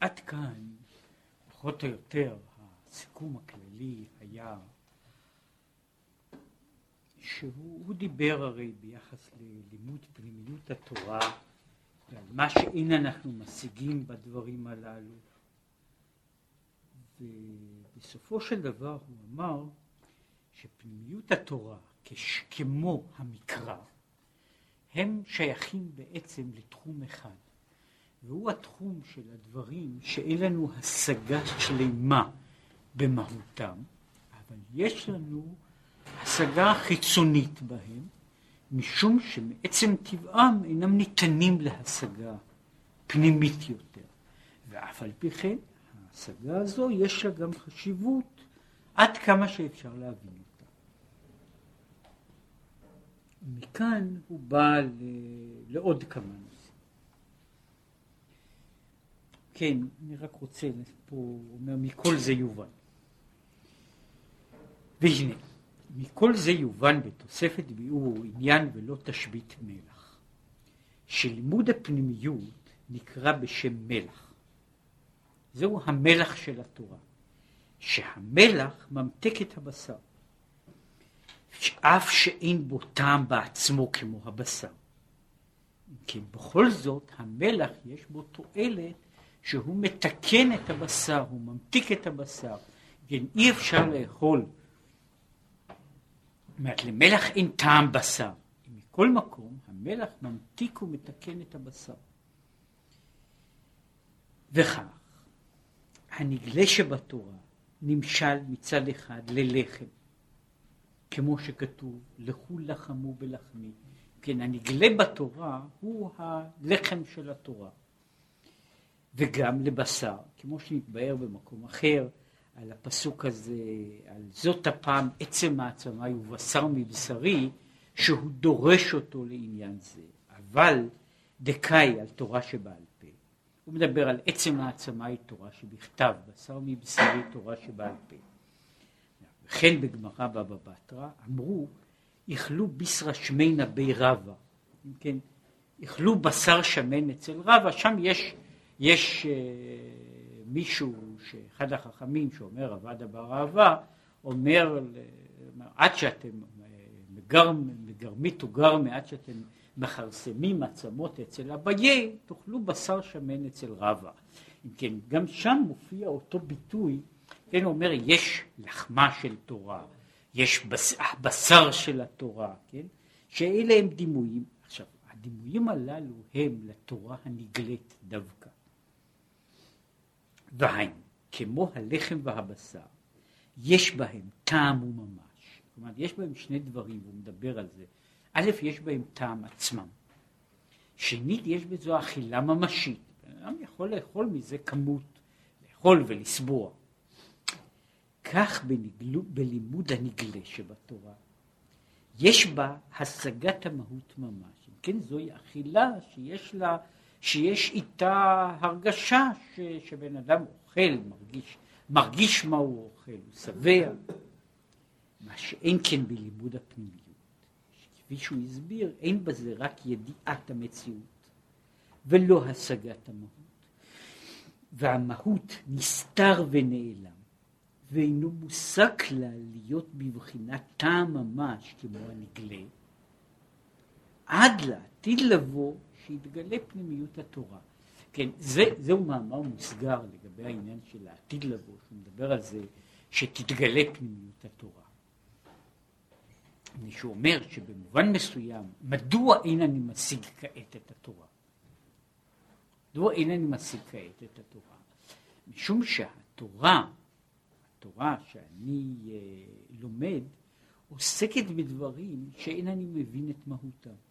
עד כאן, פחות או יותר, הסיכום הכללי היה שהוא דיבר הרי ביחס ללימוד פנימיות התורה ועל מה שאין אנחנו משיגים בדברים הללו. ובסופו של דבר הוא אמר שפנימיות התורה כמו המקרא הם שייכים בעצם לתחום אחד והוא התחום של הדברים שאין לנו השגה שלמה במהותם אבל יש לנו השגה חיצונית בהם, משום שמעצם טבעם אינם ניתנים להשגה פנימית יותר. ואף על פי כן, ההשגה הזו יש לה גם חשיבות עד כמה שאפשר להבין אותה. מכאן הוא בא ל... לעוד כמה נושאים. כן, אני רק רוצה, פה אומר, מכל זה יובן. והנה, מכל זה יובן בתוספת ביאור עניין ולא תשבית מלח, שלימוד הפנימיות נקרא בשם מלח. זהו המלח של התורה, שהמלח ממתק את הבשר, אף שאין בו טעם בעצמו כמו הבשר. כן, בכל זאת המלח יש בו תועלת שהוא מתקן את הבשר, הוא ממתיק את הבשר. כן, אי אפשר לאכול אומרת, למלח אין טעם בשר. מכל מקום, המלח ממתיק ומתקן את הבשר. וכך, הנגלה שבתורה נמשל מצד אחד ללחם, כמו שכתוב, לכו לחמו בלחמי. כן, הנגלה בתורה הוא הלחם של התורה. וגם לבשר, כמו שנתבהר במקום אחר, על הפסוק הזה, על זאת הפעם עצם מעצמי ובשר מבשרי, שהוא דורש אותו לעניין זה, אבל דקאי על תורה שבעל פה. הוא מדבר על עצם מעצמי תורה שבכתב, בשר מבשרי תורה שבעל פה. וכן בגמרא בבא בתרא אמרו, איכלו ביסרא שמינא בי רבא. אם כן, איכלו בשר שמן אצל רבא, שם יש, יש אה, מישהו, שאחד החכמים שאומר עבדה בר אהבה, אומר, עד שאתם מגרם, מגרמית וגרמי, עד שאתם מכרסמים עצמות אצל אביי, תאכלו בשר שמן אצל רבא. אם כן, גם שם מופיע אותו ביטוי, כן, אומר, יש לחמה של תורה, יש בס, בשר של התורה, כן, שאלה הם דימויים. עכשיו, הדימויים הללו הם לתורה הנגלית דווקא. והיינו, כמו הלחם והבשר, יש בהם טעם וממש. כלומר, יש בהם שני דברים, והוא מדבר על זה. א', יש בהם טעם עצמם. שנית, יש בזו אכילה ממשית. בן אדם יכול לאכול מזה כמות, לאכול ולסבוע. כך בנגלו, בלימוד הנגלה שבתורה, יש בה השגת המהות ממש. אם כן, זוהי אכילה שיש לה שיש איתה הרגשה ש, שבן אדם אוכל, מרגיש, מרגיש מה הוא אוכל, הוא שבע, מה שאין כן בלימוד הפנימיות. כפי שהוא הסביר, אין בזה רק ידיעת המציאות ולא השגת המהות. והמהות נסתר ונעלם, ואינו מושג כלל להיות בבחינת טעם ממש כמו הנגלה, עד לעתיד לבוא שיתגלה פנימיות התורה. כן, זה, זהו מאמר מוסגר לגבי העניין של העתיד לבוא, שהוא מדבר על זה שתתגלה פנימיות התורה. מישהו אומר שבמובן מסוים, מדוע אין אני משיג כעת את התורה? מדוע אין אני משיג כעת את התורה? משום שהתורה, התורה שאני uh, לומד, עוסקת בדברים שאין אני מבין את מהותם.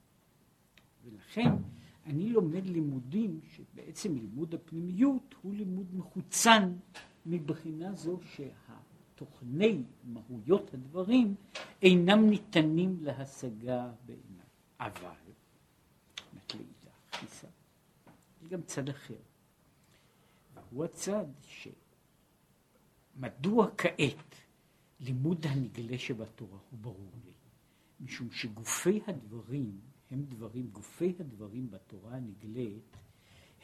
ולכן אני לומד לימודים שבעצם לימוד הפנימיות הוא לימוד מחוצן מבחינה זו שהתוכני מהויות הדברים אינם ניתנים להשגה בעיניי. אבל, גיסא, יש גם צד אחר. והוא הצד שמדוע כעת לימוד הנגלה שבתורה הוא ברור לי? משום שגופי הדברים הם דברים, גופי הדברים בתורה הנגלית,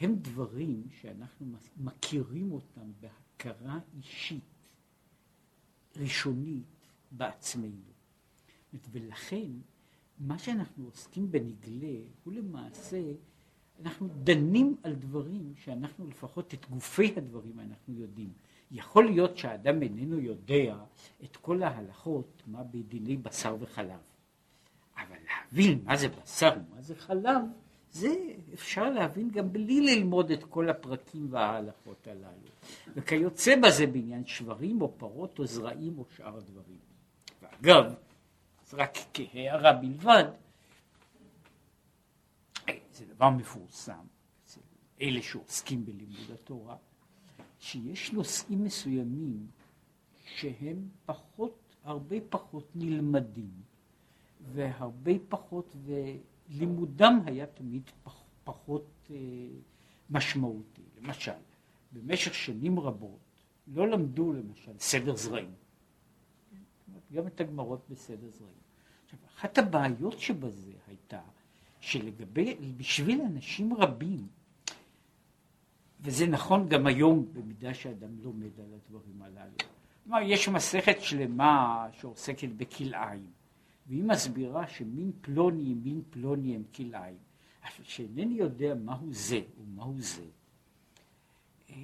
הם דברים שאנחנו מכירים אותם בהכרה אישית, ראשונית, בעצמנו. ולכן, מה שאנחנו עוסקים בנגלה הוא למעשה, אנחנו דנים על דברים שאנחנו לפחות את גופי הדברים אנחנו יודעים. יכול להיות שהאדם איננו יודע את כל ההלכות, מה בדיני בשר וחלב. אבל להבין מה זה בשר ומה זה חלב, זה אפשר להבין גם בלי ללמוד את כל הפרקים וההלכות הללו. וכיוצא בזה בעניין שברים או פרות או זרעים או שאר הדברים. ואגב, אז רק כהערה בלבד, זה דבר מפורסם אלה שעוסקים בלימוד התורה, שיש נושאים מסוימים שהם פחות, הרבה פחות נלמדים והרבה פחות, ולימודם היה תמיד פח, פחות אה, משמעותי. למשל, במשך שנים רבות לא למדו למשל סדר זרעים. גם את הגמרות בסדר זרעים. עכשיו, אחת הבעיות שבזה הייתה שלגבי, בשביל אנשים רבים, וזה נכון גם היום במידה שאדם לומד על הדברים הללו. כלומר, יש מסכת שלמה שעוסקת בכלאיים, והיא מסבירה שמין פלוני מין פלוני הם כלאיים. אבל שאינני יודע מהו זה ומהו זה, אה,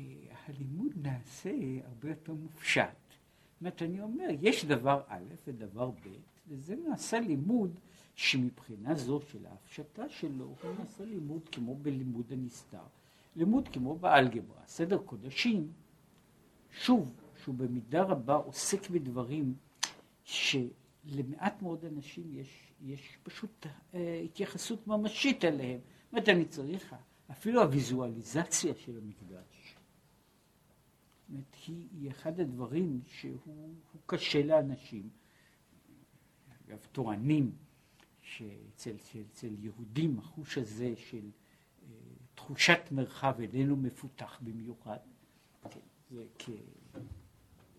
הלימוד נעשה הרבה יותר מופשט. זאת אומרת, אני אומר, יש דבר א' ודבר ב', וזה נעשה לימוד שמבחינה זו של ההפשטה שלו, הוא נעשה לימוד כמו בלימוד הנסתר. לימוד כמו באלגברה, סדר קודשים, שוב, שהוא במידה רבה עוסק בדברים שלמעט מאוד אנשים יש, יש פשוט אה, התייחסות ממשית אליהם. זאת אומרת, אני צריך, אפילו הוויזואליזציה של המקדש, אומרת, היא, אחד הדברים שהוא קשה לאנשים. אגב, טוענים שאצל יהודים החוש הזה של תחושת מרחב איננו מפותח במיוחד. כן, זה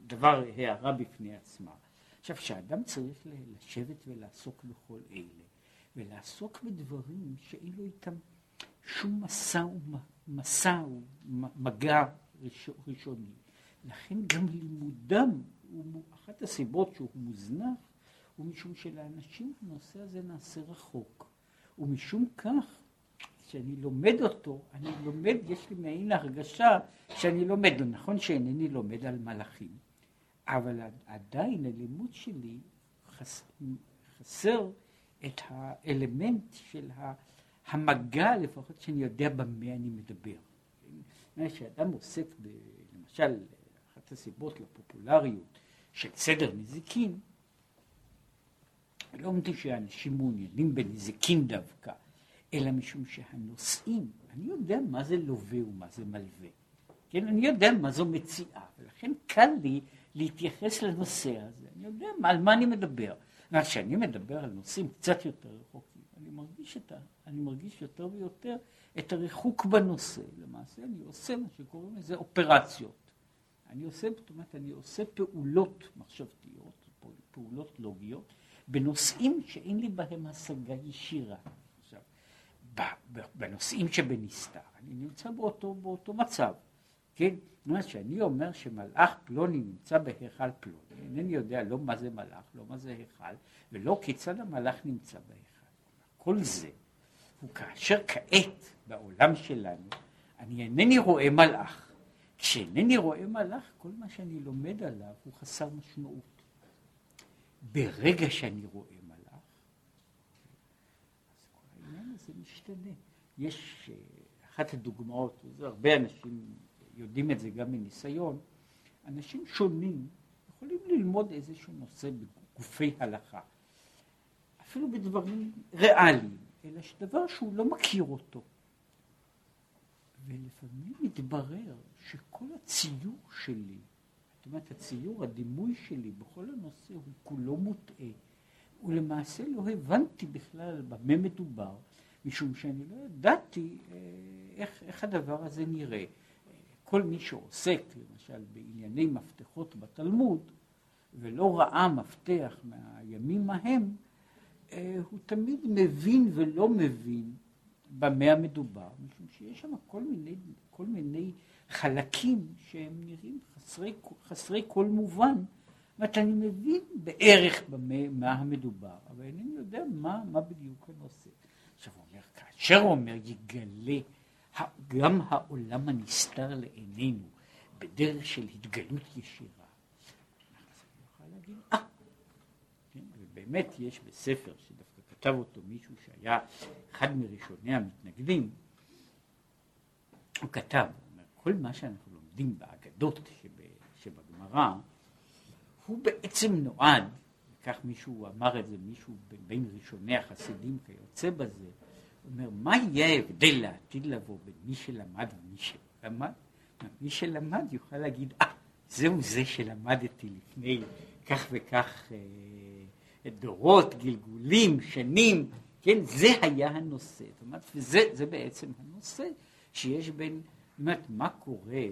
כדבר הערה בפני עצמה. עכשיו, כשאדם צריך לשבת ולעסוק בכל אלה, ולעסוק בדברים שאין לו איתם שום מסע, מסע ומגע ראשוני, לכן גם לימודם, אחת הסיבות שהוא מוזנח, הוא משום שלאנשים הנושא הזה נעשה רחוק. ומשום כך כשאני לומד אותו, אני לומד, יש לי מעין הרגשה שאני לומד, נכון שאינני לומד על מלאכים, אבל עדיין הלימוד שלי חס, חסר את האלמנט של המגע, לפחות שאני יודע במה אני מדבר. כשאדם עוסק, ב, למשל, אחת הסיבות לפופולריות של סדר נזיקין, לא אומרים שאנשים מעוניינים בנזיקין דווקא, אלא משום שהנושאים, אני יודע מה זה לווה ומה זה מלווה. כן, אני יודע מה זו מציאה, ולכן קל לי להתייחס לנושא הזה. אני יודע מה, על מה אני מדבר. כשאני מדבר על נושאים קצת יותר רחוקים, אני מרגיש, את ה, אני מרגיש יותר ויותר את הריחוק בנושא. למעשה אני עושה מה שקוראים לזה אופרציות. אני עושה, זאת אומרת, אני עושה פעולות מחשבתיות, פעולות לוגיות, בנושאים שאין לי בהם השגה ישירה. בנושאים שבנסתר, אני נמצא באותו, באותו מצב, כן? זאת אומרת שאני אומר שמלאך פלוני נמצא בהיכל פלוני, אינני יודע לא מה זה מלאך, לא מה זה היכל, ולא כיצד המלאך נמצא בהיכל. כל זה הוא כאשר כעת בעולם שלנו אני אינני רואה מלאך. כשאינני רואה מלאך, כל מה שאני לומד עליו הוא חסר משמעות. ברגע שאני רואה זה משתנה. יש אה, אחת הדוגמאות, וזה הרבה אנשים יודעים את זה גם מניסיון, אנשים שונים יכולים ללמוד איזשהו נושא בגופי הלכה, אפילו בדברים ריאליים, אלא שדבר שהוא לא מכיר אותו. ולפעמים מתברר שכל הציור שלי, זאת אומרת הציור, הדימוי שלי בכל הנושא הוא כולו מוטעה, ולמעשה לא הבנתי בכלל במה מדובר, משום שאני לא ידעתי אה, איך, איך הדבר הזה נראה. כל מי שעוסק למשל בענייני מפתחות בתלמוד ולא ראה מפתח מהימים ההם, אה, הוא תמיד מבין ולא מבין במה המדובר, משום שיש שם כל מיני, כל מיני חלקים שהם נראים חסרי, חסרי כל מובן. זאת אומרת, אני מבין בערך במה מה המדובר, אבל אינני יודע מה, מה בדיוק הנושא. עכשיו הוא אומר, כאשר הוא אומר יגלה גם העולם הנסתר לעינינו בדרך של התגלות ישירה, להגיד, אה, כן, ובאמת יש בספר שדווקא כתב אותו מישהו שהיה אחד מראשוני המתנגדים, הוא כתב, כל מה שאנחנו לומדים באגדות שבגמרא, הוא בעצם נועד, כך מישהו אמר את זה, מישהו בין ראשוני החסידים כיוצא בזה, הוא אומר, מה יהיה ההבדל לעתיד לבוא בין מי שלמד ומי שלמד? מי שלמד יוכל להגיד, אה, זהו זה שלמדתי לפני כך וכך אה, דורות, גלגולים, שנים, כן, זה היה הנושא. זאת אומרת, וזה בעצם הנושא שיש בין, זאת אומרת, מה קורה,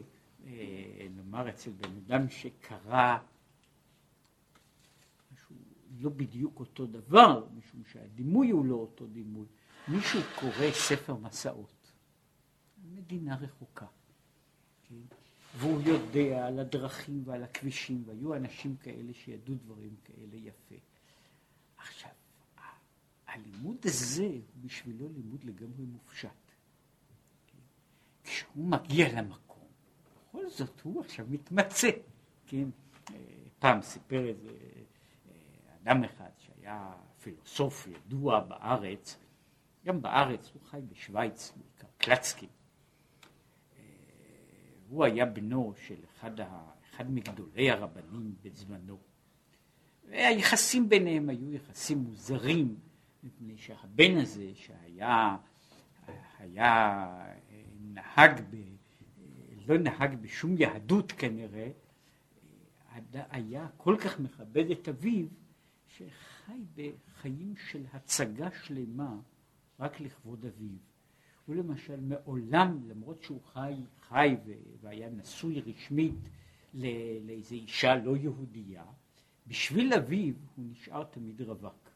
אה, נאמר אצל בן אדם שקרא משהו לא בדיוק אותו דבר, משום שהדימוי הוא לא אותו דימוי. מישהו קורא ספר מסעות, מדינה רחוקה, כן? והוא יודע על הדרכים ועל הכבישים, והיו אנשים כאלה שידעו דברים כאלה יפה. עכשיו, הלימוד הזה הוא בשבילו לימוד לגמרי מופשט. כן? כשהוא מגיע למקום, בכל זאת הוא עכשיו מתמצא. כן? אה, פעם סיפר איזה אה, אדם אחד שהיה פילוסוף ידוע בארץ, גם בארץ, הוא חי בשוויץ, בעיקר קלצקי. אה, הוא היה בנו של אחד, ה, אחד מגדולי הרבנים בזמנו. והיחסים ביניהם היו יחסים מוזרים, מפני שהבן הזה שהיה היה אה, נהג, ב, אה, לא נהג בשום יהדות כנראה, היה כל כך מכבד את אביו, שחי בחיים של הצגה שלמה רק לכבוד אביו. הוא למשל מעולם, למרות שהוא חי, חי והיה נשוי רשמית לאיזו אישה לא יהודייה, בשביל אביו הוא נשאר תמיד רווק.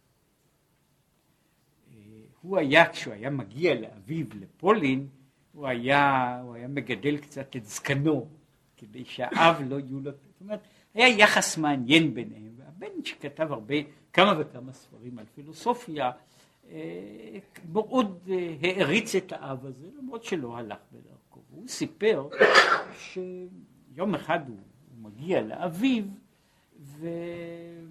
אה, הוא היה, כשהוא היה מגיע לאביו לפולין, הוא היה, הוא היה מגדל קצת את זקנו, כדי שהאב לא יהיו לו, זאת אומרת, היה יחס מעניין ביניהם, והבן שכתב הרבה, כמה וכמה ספרים על פילוסופיה, אה, מאוד אה, העריץ את האב הזה, למרות שלא הלך בדרכו. הוא סיפר שיום אחד הוא, הוא מגיע לאביו, והוא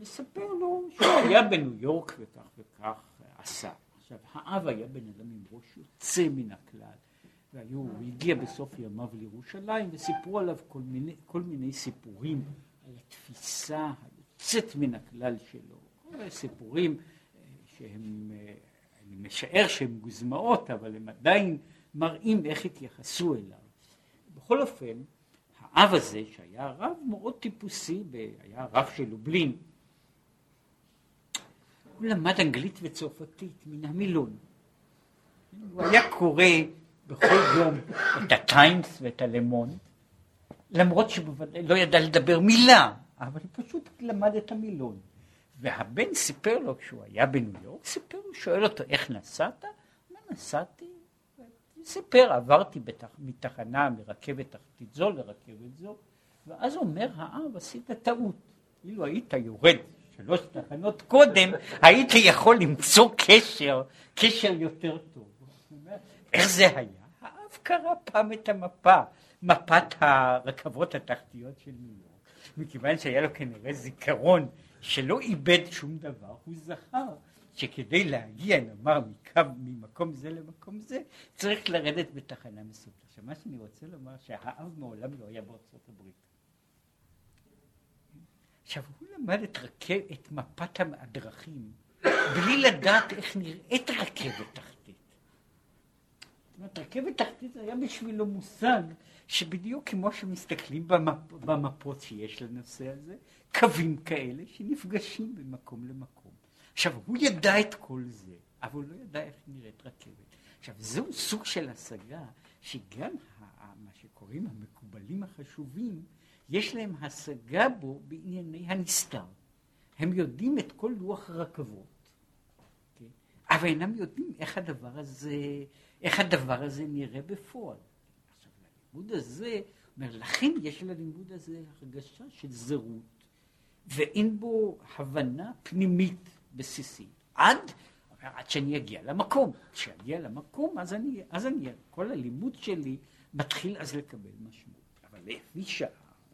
מספר לו שהוא היה בניו יורק וכך וכך עשה. עכשיו, האב היה בן אדם עם ראש יוצא מן הכלל, והיו, הוא הגיע בסוף ימיו לירושלים, וסיפרו עליו כל מיני, כל מיני סיפורים על התפיסה היוצאת מן הכלל שלו. כל מיני סיפורים שהם, אה, אני משער שהם גוזמאות, אבל הם עדיין מראים איך התייחסו אליו. בכל אופן, האב הזה, שהיה רב מאוד טיפוסי, היה רב של לובלין, הוא למד אנגלית וצרפתית מן המילון. הוא היה קורא בכל יום את הטיימס ואת הלמונד, למרות שבוודאי לא ידע לדבר מילה, אבל הוא פשוט למד את המילון. והבן סיפר לו, כשהוא היה בניו יורק, סיפר, הוא שואל אותו, איך נסעת? הוא נסעתי, סיפר, עברתי בתח... מתחנה, מרכבת תחתית זו לרכבת זו, ואז אומר האב, עשית טעות. אילו היית יורד שלוש תחנות קודם, היית יכול למצוא קשר, קשר יותר טוב. איך זה היה? האב קרא פעם את המפה, מפת הרכבות התחתיות של ניו יורק, מכיוון שהיה לו כנראה זיכרון שלא איבד שום דבר, הוא זכר שכדי להגיע, נאמר, מקו, ממקום זה למקום זה, צריך לרדת בתחנה מסוימת. עכשיו, מה שאני רוצה לומר, שהאב מעולם לא היה בארצות הברית. עכשיו, הוא למד את, רכב, את מפת הדרכים בלי לדעת איך נראית רכבת תחתית. זאת אומרת, רכבת תחתית היה בשבילו מושג שבדיוק כמו שמסתכלים במפ, במפות שיש לנושא הזה, קווים כאלה שנפגשים ממקום למקום. עכשיו, הוא ידע את כל זה, אבל הוא לא ידע איך נראית רכבת. עכשיו, זהו סוג של השגה שגם מה שקוראים המקובלים החשובים, יש להם השגה בו בענייני הנסתר. הם יודעים את כל לוח הרכבות, כן? אבל אינם יודעים איך הדבר הזה, איך הדבר הזה נראה בפועל. ללימוד הזה, אומר, לכן יש ללימוד הזה הרגשה של זרות, ואין בו הבנה פנימית בסיסית. עד, עד שאני אגיע למקום. כשאגיע למקום, אז אני, אז אני, כל הלימוד שלי מתחיל אז לקבל משמעות. אבל לפי שעה,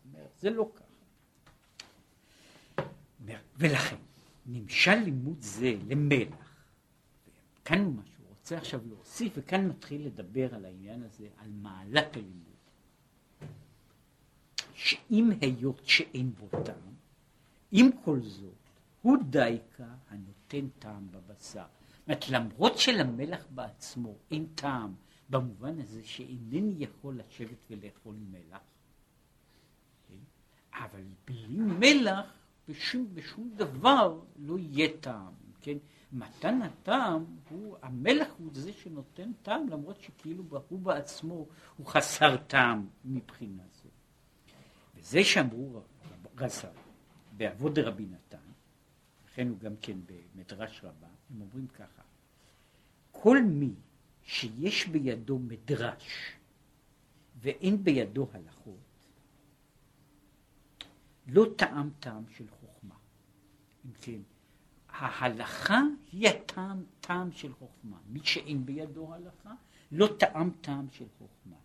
אומר, זה לא ככה. ולכן, נמשל לימוד זה למלח. כאן מה שהוא רוצה עכשיו להוסיף, וכאן מתחיל לדבר על העניין הזה, על מעלת הלימוד. שאם היות שאין בו טעם, עם כל זאת, הוא דייקה הנותן טעם בבשר. זאת למרות שלמלח בעצמו אין טעם, במובן הזה שאינני יכול לשבת ולאכול מלח, כן? אבל בלי מלח בשום, בשום דבר לא יהיה טעם, כן? מתן הטעם הוא, המלח הוא זה שנותן טעם, למרות שכאילו הוא בעצמו הוא חסר טעם מבחינה זו. וזה שאמרו רז"ל בעבוד רבי נתן, לכן הוא גם כן במדרש רבה, הם אומרים ככה, כל מי שיש בידו מדרש ואין בידו הלכות, לא טעם טעם של חוכמה. אם כן, ההלכה היא הטעם טעם של חוכמה. מי שאין בידו הלכה, לא טעם טעם של חוכמה.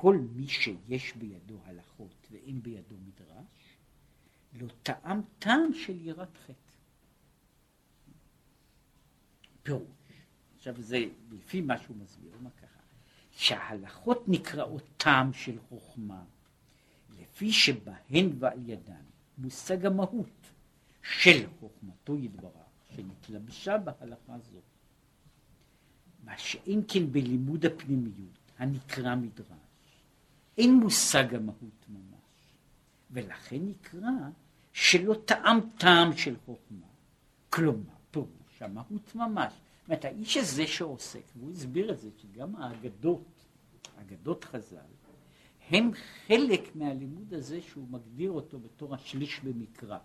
כל מי שיש בידו הלכות ואין בידו מדרש, לא טעם טעם של יראת חטא. פירוש. עכשיו זה לפי מה שהוא מסביר, מה ככה? שההלכות נקראות טעם של חוכמה, לפי שבהן ועל ידן מושג המהות של חוכמתו יתברך, שנתלבשה בהלכה זו. מה שאין כן בלימוד הפנימיות, הנקרא מדרש, אין מושג המהות ממש, ולכן נקרא שלא טעם טעם של חוכמה. כלומר, פירוש המהות ממש. זאת אומרת, האיש הזה שעוסק, והוא הסביר את זה, שגם האגדות, אגדות חז"ל, הם חלק מהלימוד הזה שהוא מגדיר אותו בתור השליש במקרא.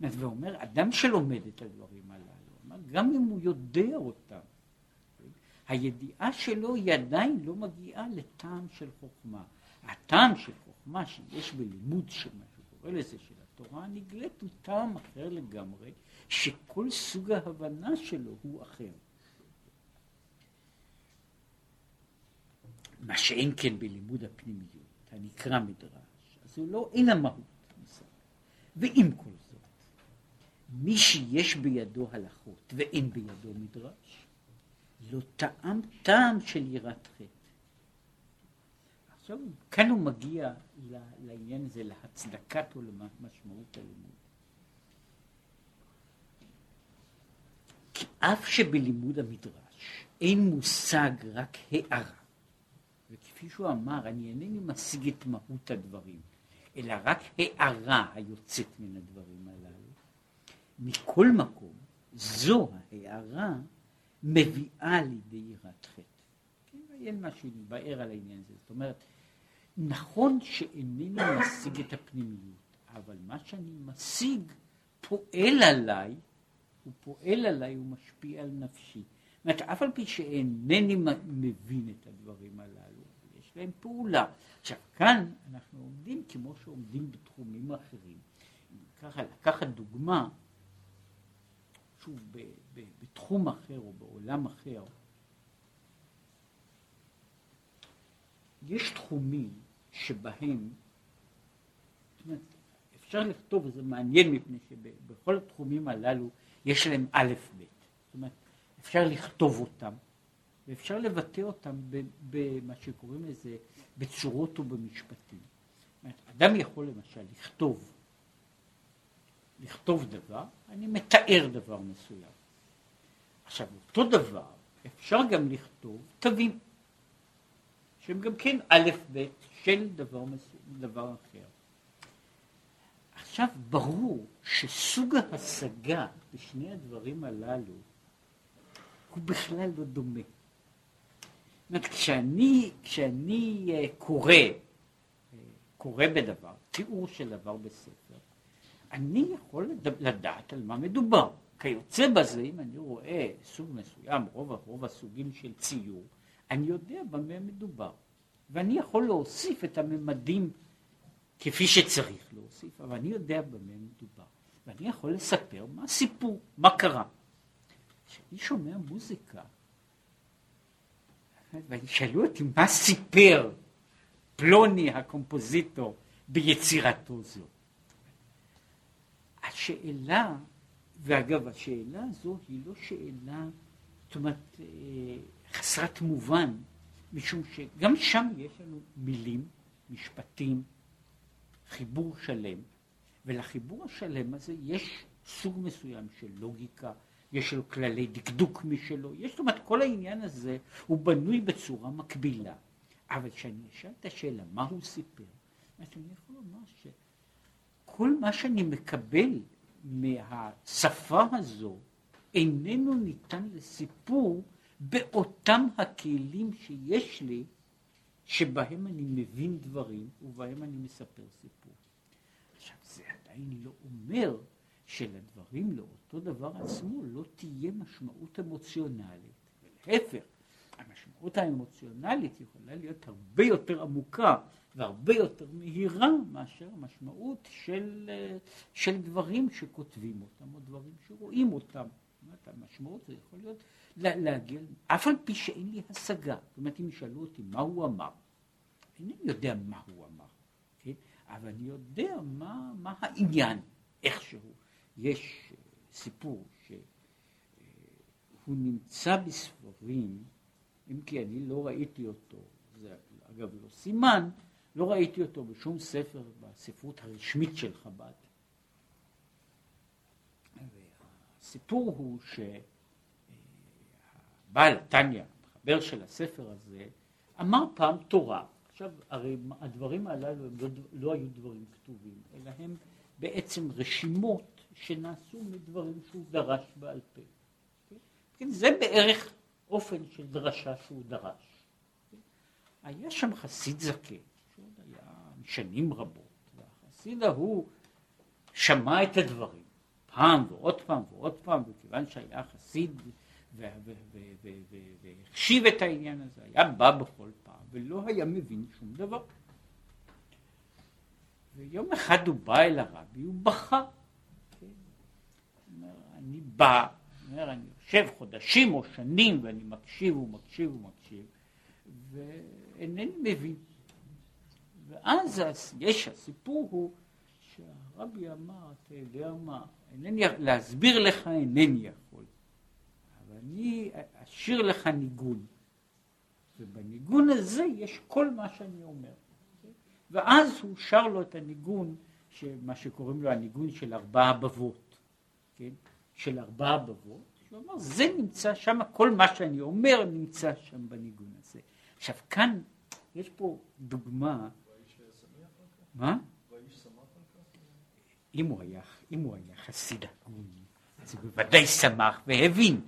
ואומר, אדם שלומד את הדברים הללו, גם אם הוא יודע אותם, הידיעה שלו היא עדיין לא מגיעה לטעם של חוכמה. הטעם של חוכמה שיש בלימוד של מה שקורא לזה, של התורה הנגלית, הוא טעם אחר לגמרי, שכל סוג ההבנה שלו הוא אחר. מה שאין כן בלימוד הפנימיות, הנקרא מדרש, אז הוא לא, אין המהות. ועם כל זאת, מי שיש בידו הלכות ואין בידו מדרש, לא טעם טעם של יראת חטא. עכשיו, כאן הוא מגיע לעניין הזה, להצדקת או למשמעות הלימוד. כי אף שבלימוד המדרש אין מושג רק הערה, וכפי שהוא אמר, אני אינני משיג את מהות הדברים, אלא רק הערה היוצאת מן הדברים הללו. מכל מקום, זו ההערה מביאה לידי יראת חטא. כן, אין משהו להתבאר על העניין הזה. זאת אומרת, נכון שאינני משיג את הפנימיות, אבל מה שאני משיג פועל עליי, הוא פועל עליי, הוא משפיע על נפשי. זאת אומרת, אף על פי שאינני מבין את הדברים הללו, יש להם פעולה. עכשיו, כאן אנחנו עומדים כמו שעומדים בתחומים אחרים. ככה, לקחת דוגמה, שוב, ב, ב, בתחום אחר או בעולם אחר, יש תחומים שבהם, זאת אומרת, אפשר לכתוב, וזה מעניין מפני שבכל התחומים הללו יש להם א' ב', זאת אומרת, אפשר לכתוב אותם, ואפשר לבטא אותם במה שקוראים לזה בצורות ובמשפטים. אדם יכול למשל לכתוב, לכתוב דבר, אני מתאר דבר מסוים. עכשיו, אותו דבר אפשר גם לכתוב תווים, שהם גם כן א' ב' של דבר, מסוים, דבר אחר. עכשיו, ברור שסוג ההשגה בשני הדברים הללו הוא בכלל לא דומה. אומרת, כשאני, כשאני אה, קורא, אה, קורא בדבר, תיאור של דבר בספר, אני יכול לדעת על מה מדובר. כיוצא בזה, אם אני רואה סוג מסוים, רוב, רוב הסוגים של ציור, אני יודע במה מדובר. ואני יכול להוסיף את הממדים כפי שצריך להוסיף, אבל אני יודע במה מדובר. ואני יכול לספר מה הסיפור, מה קרה. כשאני שומע מוזיקה, וישאלו אותי מה סיפר פלוני הקומפוזיטור ביצירתו זו. השאלה, ואגב השאלה הזו היא לא שאלה, זאת אומרת, אה, חסרת מובן, משום שגם שם יש לנו מילים, משפטים, חיבור שלם, ולחיבור השלם הזה יש סוג מסוים של לוגיקה, יש לו כללי דקדוק משלו, יש זאת אומרת כל העניין הזה הוא בנוי בצורה מקבילה, אבל כשאני אשאל את השאלה מה הוא סיפר, אני יכול לומר שכל מה שאני מקבל מהשפה הזו איננו ניתן לסיפור באותם הכלים שיש לי שבהם אני מבין דברים ובהם אני מספר סיפור. עכשיו זה עדיין לא אומר שלדברים לאותו דבר עצמו לא תהיה משמעות אמוציונלית. ולהפך, המשמעות האמוציונלית יכולה להיות הרבה יותר עמוקה והרבה יותר מהירה מאשר המשמעות של, של דברים שכותבים אותם או דברים שרואים אותם. זאת אומרת, המשמעות זה יכול להיות להגיע, אף על פי שאין לי השגה. זאת אומרת, אם ישאלו אותי מה הוא אמר, אינני יודע מה הוא אמר, כן? אבל אני יודע מה, מה העניין, איכשהו. יש סיפור שהוא נמצא בספרים, אם כי אני לא ראיתי אותו, זה אגב לא סימן, לא ראיתי אותו בשום ספר בספרות הרשמית של חב"ד. הסיפור הוא שהבעל תניא, המחבר של הספר הזה, אמר פעם תורה. עכשיו, הרי הדברים הללו לא, לא היו דברים כתובים, אלא הם בעצם רשימות שנעשו מדברים שהוא דרש בעל פה. כן? זה בערך אופן של דרשה שהוא דרש. היה שם חסיד זקן, שנים רבות, והחסיד ההוא שמע את הדברים פעם ועוד פעם ועוד פעם, וכיוון שהיה חסיד והחשיב את העניין הזה, היה בא בכל פעם ולא היה מבין שום דבר. ויום אחד הוא בא אל הרבי, הוא בכה. אני בא, אומר, אני יושב חודשים או שנים ואני מקשיב ומקשיב ומקשיב ואינני מבין. ואז יש, הסיפור הוא שהרבי אמר, אתה יודע מה, אינני, להסביר לך אינני יכול, אבל אני אשאיר לך ניגון, ובניגון הזה יש כל מה שאני אומר. ואז הוא שר לו את הניגון, מה שקוראים לו הניגון של ארבעה בבות, כן? של ארבעה בבות, שהוא אמר, זה נמצא שם, כל מה שאני אומר נמצא שם בניגון הזה. עכשיו כאן, יש פה דוגמה, מה? אם הוא היה, אם הוא היה חסיד הגון, אז הוא בוודאי שמח והבין.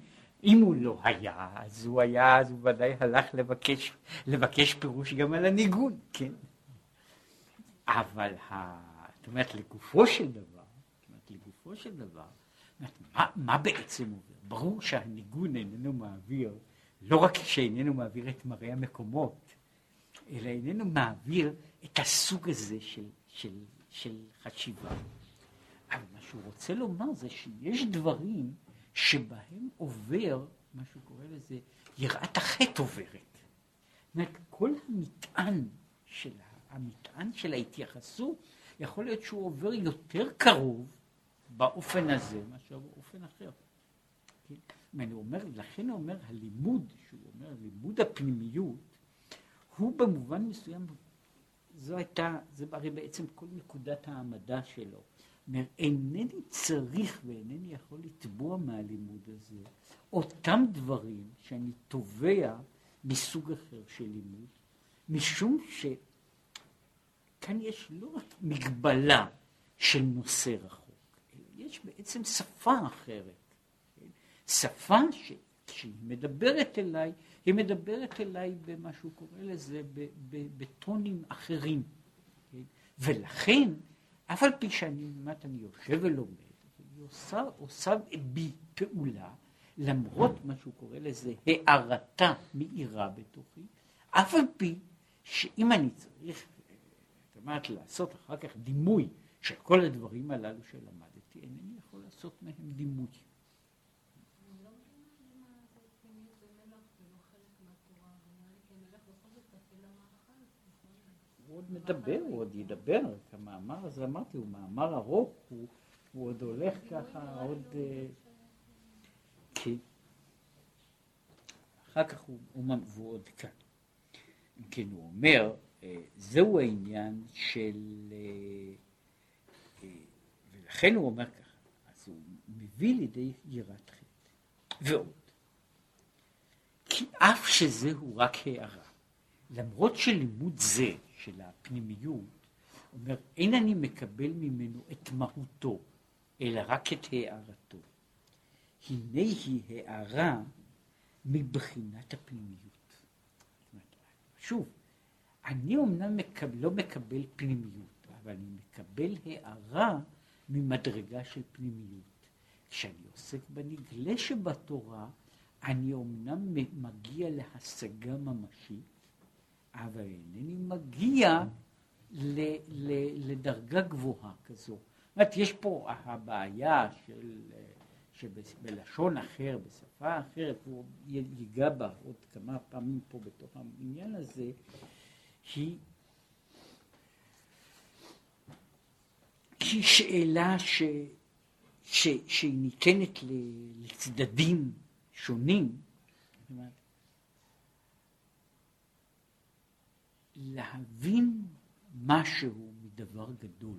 אם הוא לא היה, אז הוא היה, אז הוא ודאי הלך לבקש, לבקש פירוש גם על הניגון, כן? אבל, ה... זאת אומרת, לגופו של דבר, זאת אומרת, לגופו של דבר, מה, מה בעצם עובר? ברור שהניגון איננו מעביר, לא רק שאיננו מעביר את מראה המקומות, אלא איננו מעביר את הסוג הזה של, של, של חשיבה. אבל מה שהוא רוצה לומר זה שיש דברים שבהם עובר, מה שהוא קורא לזה, יראת החטא עוברת. זאת אומרת, כל המטען של, המטען של ההתייחסות, יכול להיות שהוא עובר יותר קרוב באופן הזה מאשר באופן אחר. כן? אני אומר, לכן הוא אומר, הלימוד, שהוא אומר, לימוד הפנימיות, הוא במובן מסוים, זו הייתה, זה הרי בעצם כל נקודת העמדה שלו. אומר, אינני צריך ואינני יכול לתבוע מהלימוד הזה אותם דברים שאני תובע מסוג אחר של לימוד, משום שכאן יש לא רק מגבלה של נושא רחוק, יש בעצם שפה אחרת. כן? שפה שכשהיא מדברת אליי, היא מדברת אליי במה שהוא קורא לזה, בטונים אחרים. כן? ולכן, אף על פי שאני, באמת, אני יושב ולומד, היא עושה, עושה בי פעולה, למרות מה שהוא קורא לזה הארתה מאירה בתוכי, אף על פי שאם אני צריך, זאת אומרת, לעשות אחר כך דימוי של כל הדברים הללו שלמדתי, אינני יכול לעשות מהם דימוי. הוא עוד מדבר, הוא עוד ידבר, המאמר הזה אמרתי, הוא מאמר ארוך, הוא, הוא עוד הולך ככה עוד... כן. אחר כך הוא, הוא, הוא עוד כאן. אם כן, הוא אומר, אה, זהו העניין של... אה, ולכן הוא אומר ככה, אז הוא מביא לידי יראת חטא. ועוד, כי אף שזהו רק הערה, למרות שלימוד זה של הפנימיות, אומר, אין אני מקבל ממנו את מהותו, אלא רק את הערתו. הנה היא הערה מבחינת הפנימיות. שוב, אני אומנם מקבל, לא מקבל פנימיות, אבל אני מקבל הערה ממדרגה של פנימיות. כשאני עוסק בנגלה שבתורה, אני אומנם מגיע להשגה ממשית, אבל אינני מגיע ל, ל, לדרגה גבוהה כזו. זאת אומרת, יש פה הבעיה של, שבלשון אחר, בשפה אחרת, הוא ייגע בה עוד כמה פעמים פה בתוך העניין הזה, היא, היא שאלה ש, ש, שהיא ניתנת לצדדים שונים. זאת אומרת, להבין משהו מדבר גדול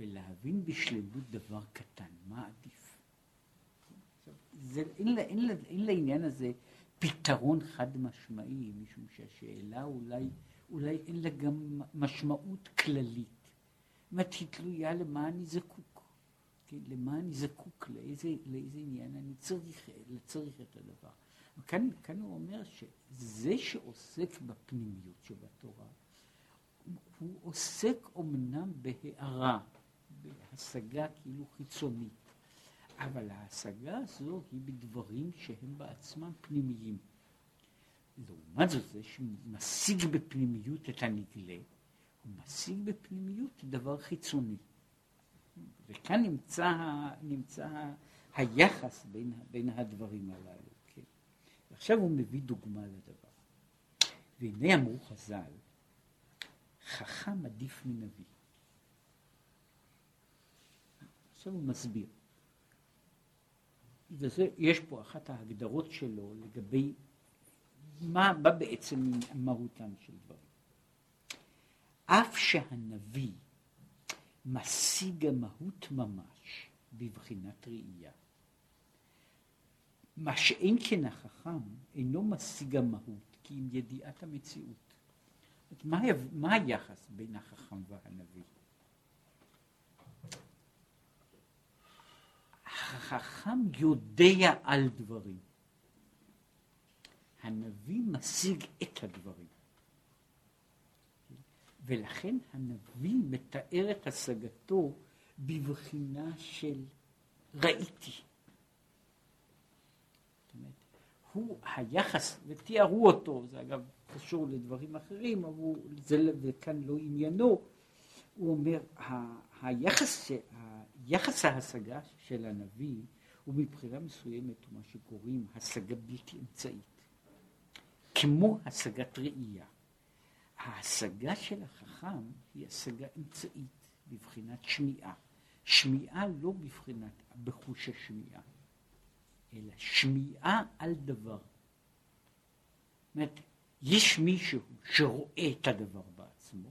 ולהבין בשלמות דבר קטן, מה עדיף? זה, אין, אין, אין לעניין הזה פתרון חד משמעי, משום שהשאלה אולי, אולי אין לה גם משמעות כללית. זאת אומרת, היא תלויה למה אני זקוק. כן, למה אני זקוק, לאיזה, לאיזה עניין אני צריך, צריך את הדבר. כאן, כאן הוא אומר שזה שעוסק בפנימיות שבתורה, הוא עוסק אומנם בהערה, בהשגה כאילו חיצונית, אבל ההשגה הזו היא בדברים שהם בעצמם פנימיים. לעומת זאת, זה שמשיג בפנימיות את הנגלה, הוא משיג בפנימיות דבר חיצוני. וכאן נמצא, נמצא היחס בין, בין הדברים הללו. עכשיו הוא מביא דוגמה לדבר. והנה אמרו חז"ל, חכם עדיף מנביא. עכשיו הוא מסביר. וזה, יש פה אחת ההגדרות שלו לגבי מה, מה בעצם מהותם של דברים. אף שהנביא משיג המהות ממש בבחינת ראייה, מה שאין כן החכם אינו משיג המהות, כי אם ידיעת המציאות. מה, מה היחס בין החכם והנביא? החכם יודע על דברים. הנביא משיג את הדברים. ולכן הנביא מתאר את השגתו בבחינה של ראיתי. הוא היחס, ותיארו אותו, זה אגב קשור לדברים אחרים, אבל זה וכאן לא עניינו, הוא אומר, היחס, היחס ההשגה של הנביא הוא מבחינה מסוימת מה שקוראים השגה בלתי אמצעית, כמו השגת ראייה. ההשגה של החכם היא השגה אמצעית בבחינת שמיעה. שמיעה לא בבחינת, בחוש השמיעה. אלא שמיעה על דבר. אומרת, יש מישהו שרואה את הדבר בעצמו,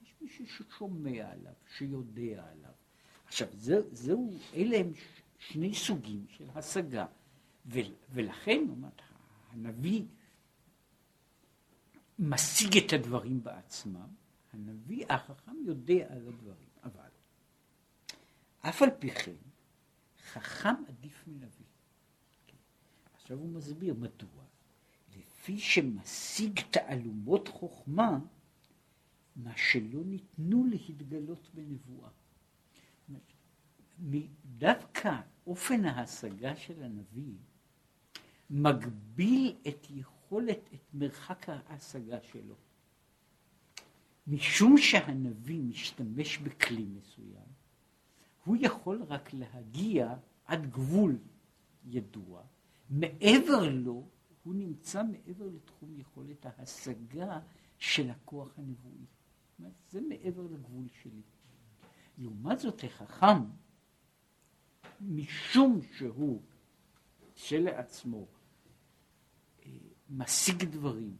ויש מישהו ששומע עליו, שיודע עליו. עכשיו, זה, זהו, אלה הם שני סוגים של השגה, ו, ולכן, אומרת, הנביא משיג את הדברים בעצמם, הנביא החכם יודע על הדברים, אבל אף על פי כן, חכם עדיף מנביא. עכשיו הוא מסביר מדוע. לפי שמשיג תעלומות חוכמה, מה שלא ניתנו להתגלות בנבואה. דווקא אופן ההשגה של הנביא מגביל את יכולת, את מרחק ההשגה שלו. משום שהנביא משתמש בכלי מסוים, הוא יכול רק להגיע עד גבול ידוע, מעבר לו הוא נמצא מעבר לתחום יכולת ההשגה של הכוח הנבואי. זה מעבר לגבול שלי. לעומת זאת החכם, משום שהוא שלעצמו אה, משיג דברים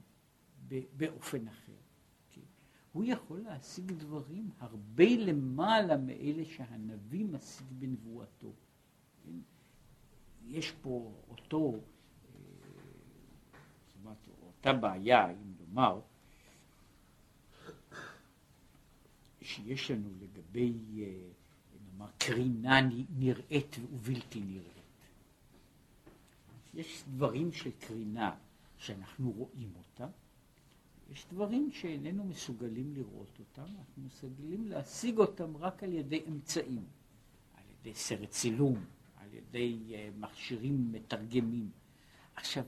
באופן אחר, כן? הוא יכול להשיג דברים הרבה למעלה מאלה שהנביא משיג בנבואתו. יש פה אותו, אה, זאת אומרת, אותה בעיה, אם לומר, שיש לנו לגבי, אה, נאמר, קרינה נראית ובלתי נראית. יש דברים של קרינה שאנחנו רואים אותם, יש דברים שאיננו מסוגלים לראות אותם, אנחנו מסוגלים להשיג אותם רק על ידי אמצעים, על ידי סרט צילום, על ידי uh, מכשירים מתרגמים. עכשיו,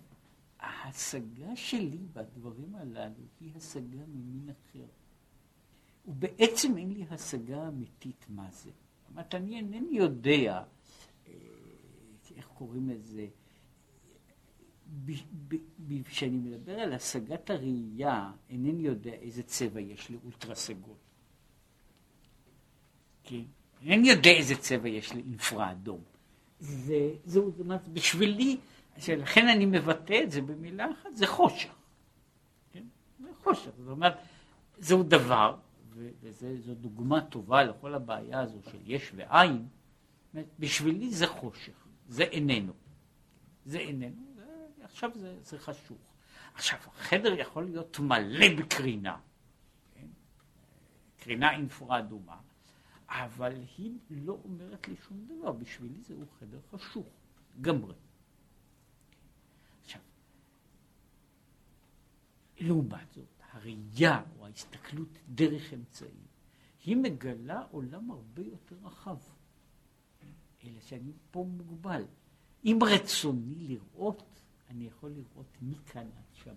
ההשגה שלי בדברים הללו היא השגה ממין אחר. ובעצם אין לי השגה אמיתית מה זה. זאת אומרת, אני אינני יודע, אה, איך קוראים לזה, כשאני מדבר על השגת הראייה, אינני יודע איזה צבע יש לאולטרה סגול. כן? אינני יודע איזה צבע יש לאינפרה אדום. זה, זה, זאת אומרת, בשבילי, לכן אני מבטא את זה במילה אחת, זה חושך. כן? זה חושך. זאת אומרת, זהו דבר, וזו דוגמה טובה לכל הבעיה הזו של יש ואין, בשבילי זה חושך, זה איננו. זה איננו. עכשיו זה, זה חשוך. עכשיו, החדר יכול להיות מלא בקרינה, כן? קרינה אינפרה אדומה, אבל היא לא אומרת לי שום דבר, בשבילי זהו חדר חשוך, גמרי. עכשיו, לעומת זאת, הראייה או ההסתכלות דרך אמצעים, היא מגלה עולם הרבה יותר רחב, אלא שאני פה מוגבל. אם רצוני לראות, אני יכול לראות מכאן עד שם.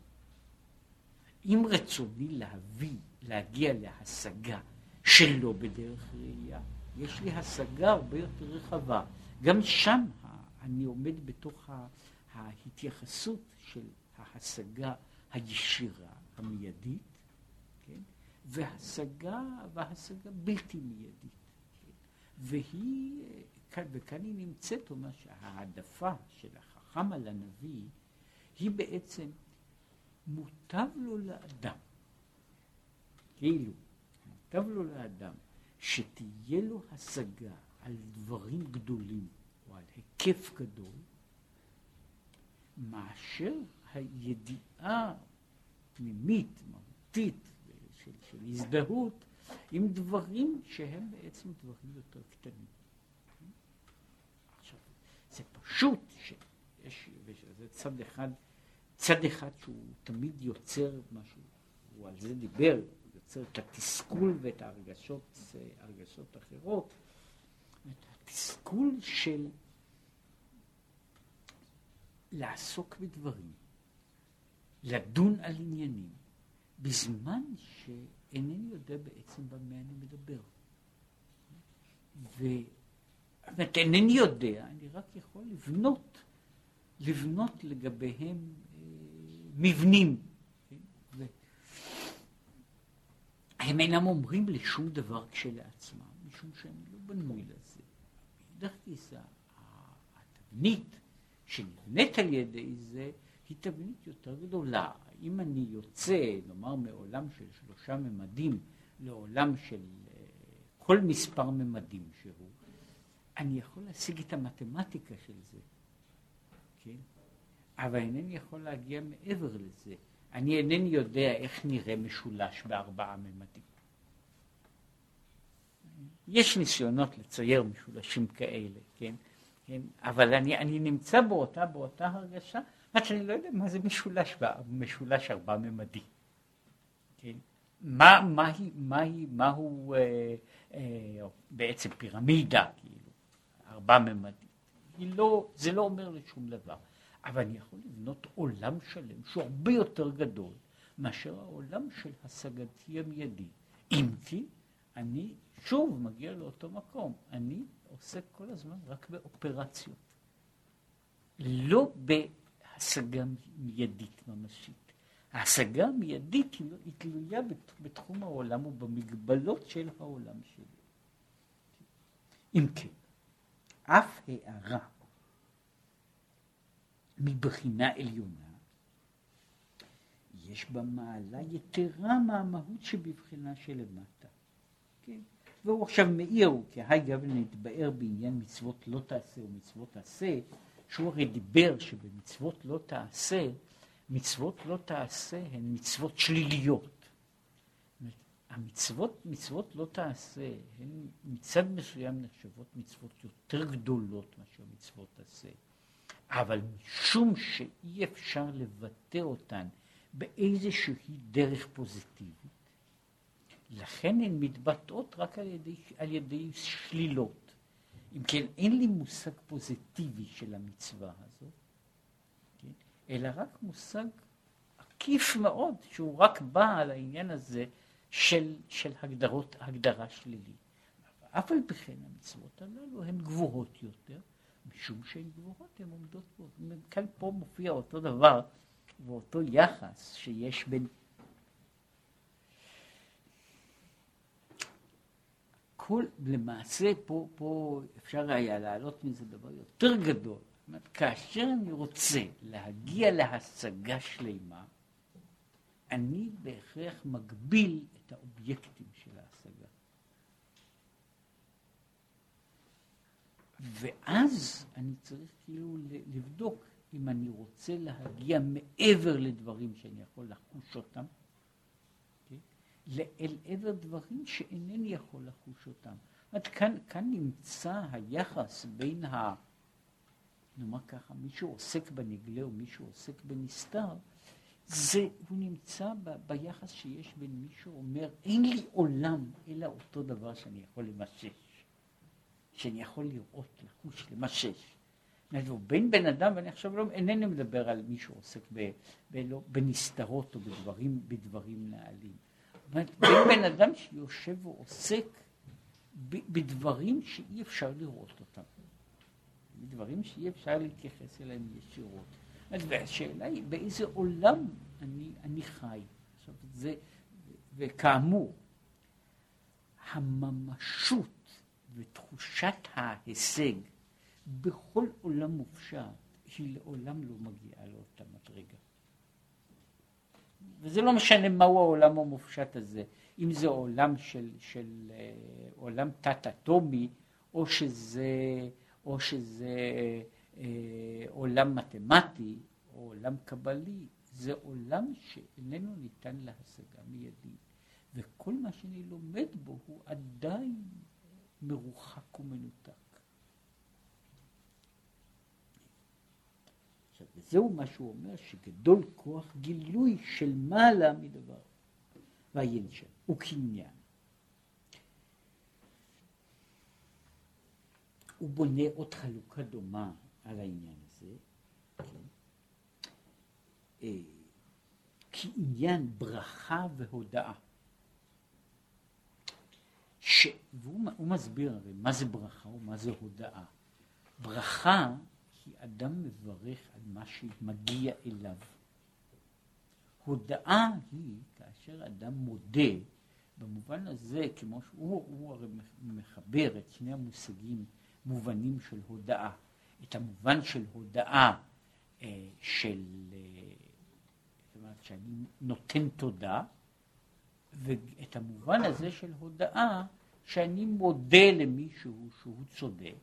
אם רצוני להביא, להגיע להשגה שלא בדרך ראייה, יש לי השגה הרבה יותר רחבה. גם שם אני עומד בתוך ההתייחסות של ההשגה הישירה, המיידית, כן? והשגה, והשגה בלתי מיידית. כן? והיא, וכאן היא נמצאת, אומר שההעדפה של החכם על הנביא היא בעצם מוטב לו לאדם, כאילו, מוטב לו לאדם שתהיה לו השגה על דברים גדולים או על היקף גדול, מאשר הידיעה פנימית, מהותית, של, של הזדהות עם דברים שהם בעצם דברים יותר קטנים. עכשיו, זה פשוט שיש, וזה צד אחד צד אחד שהוא תמיד יוצר משהו, הוא על זה דיבר, יוצר את התסכול ואת ההרגשות, הרגשות אחרות, את התסכול של לעסוק בדברים, לדון על עניינים, בזמן שאינני יודע בעצם במה אני מדבר. ו... אינני יודע, אני רק יכול לבנות, לבנות לגביהם מבנים. הם אינם אומרים לי שום דבר כשלעצמם, משום שאני לא בנוי לזה. מאידך גיסא, התבנית שנבנית על ידי זה, היא תבנית יותר גדולה. אם אני יוצא, נאמר, מעולם של שלושה ממדים לעולם של אה, כל מספר ממדים שהוא, אני יכול להשיג את המתמטיקה של זה, כן? אבל אינני יכול להגיע מעבר לזה. אני אינני יודע איך נראה משולש בארבעה ממדים. יש ניסיונות לצייר משולשים כאלה, כן? כן? אבל אני, אני נמצא באותה, באותה הרגשה, רק שאני לא יודע מה זה משולש, משולש ארבע ממדי. כן? מה, מה, היא, מה, היא, מה הוא אה, אה, בעצם פירמידה, כאילו, ארבע-ממדית. לא, זה לא אומר לי שום דבר. אבל אני יכול לבנות עולם שלם שהוא הרבה יותר גדול מאשר העולם של השגתי המיידי. אם כי אני שוב מגיע לאותו מקום, אני עוסק כל הזמן רק באופרציות, לא בהשגה מיידית ממשית. ההשגה המיידית היא תלויה בתחום העולם ובמגבלות של העולם שלי. אם כן, אף הערה מבחינה עליונה, יש בה מעלה יתרה מהמהות שבבחינה שלמטה. כן? והוא עכשיו מאיר, היי גבל נתבאר בעניין מצוות לא תעשה ומצוות תעשה, שהוא הרי דיבר שבמצוות לא תעשה, מצוות לא תעשה הן מצוות שליליות. המצוות, מצוות לא תעשה, הן מצד מסוים נחשבות מצוות יותר גדולות מאשר מצוות תעשה. אבל משום שאי אפשר לבטא אותן באיזושהי דרך פוזיטיבית, לכן הן מתבטאות רק על ידי, על ידי שלילות. אם כן, אין לי מושג פוזיטיבי של המצווה הזאת, כן? אלא רק מושג עקיף מאוד, שהוא רק בא על העניין הזה של, של הגדרות, הגדרה שלילית. אף על פי כן המצוות הללו הן גבוהות יותר, משום שהן גבוהות הן עומדות פה. כאן פה מופיע אותו דבר ואותו יחס שיש בין כל, למעשה פה, פה אפשר היה להעלות מזה דבר יותר גדול. זאת אומרת, כאשר אני רוצה להגיע להשגה שלמה, אני בהכרח מגביל את האובייקטים של ההשגה. ואז אני צריך כאילו לבדוק אם אני רוצה להגיע מעבר לדברים שאני יכול לחוש אותם, אל עבר דברים שאינני יכול לחוש אותם. זאת כאן, כאן נמצא היחס בין ה... נאמר ככה, מי שעוסק בנגלה או מי שעוסק בנסתר, זה, הוא נמצא ב, ביחס שיש בין מי שאומר, אין לי עולם אלא אותו דבר שאני יכול למשש, שאני יכול לראות, לחוש, למשש. בין בן אדם, ואני עכשיו לא, אינני מדבר על מי שעוסק ב, ב, בנסתרות או בדברים, בדברים נעלים. בין בן אדם שיושב ועוסק בדברים שאי אפשר לראות אותם, בדברים שאי אפשר להתייחס אליהם ישירות. והשאלה היא באיזה עולם אני, אני חי. עכשיו זה, וכאמור, הממשות ותחושת ההישג בכל עולם מופשט היא לעולם לא מגיעה לאותה מדרגה. וזה לא משנה מהו העולם המופשט הזה, אם זה עולם של, של אה, עולם תת-אטומי, או שזה, או שזה אה, עולם מתמטי, או עולם קבלי, זה עולם שאיננו ניתן להשגה מיידית, וכל מה שאני לומד בו הוא עדיין מרוחק ומנותק. עכשיו, וזהו מה שהוא אומר, שגדול כוח גילוי של מעלה מדבר. ועיין שם, הוא קניין. הוא בונה עוד חלוקה דומה על העניין הזה, כן? אה, כעניין ברכה והודאה. ש... והוא מסביר הרי מה זה ברכה ומה זה הודאה. ברכה כי אדם מברך על מה שמגיע אליו. הודאה היא כאשר אדם מודה, במובן הזה, כמו שהוא הוא הרי מחבר את שני המושגים מובנים של הודאה. את המובן של הודאה אה, של, אה, זאת אומרת שאני נותן תודה, ואת המובן הזה של הודאה שאני מודה למישהו שהוא צודק,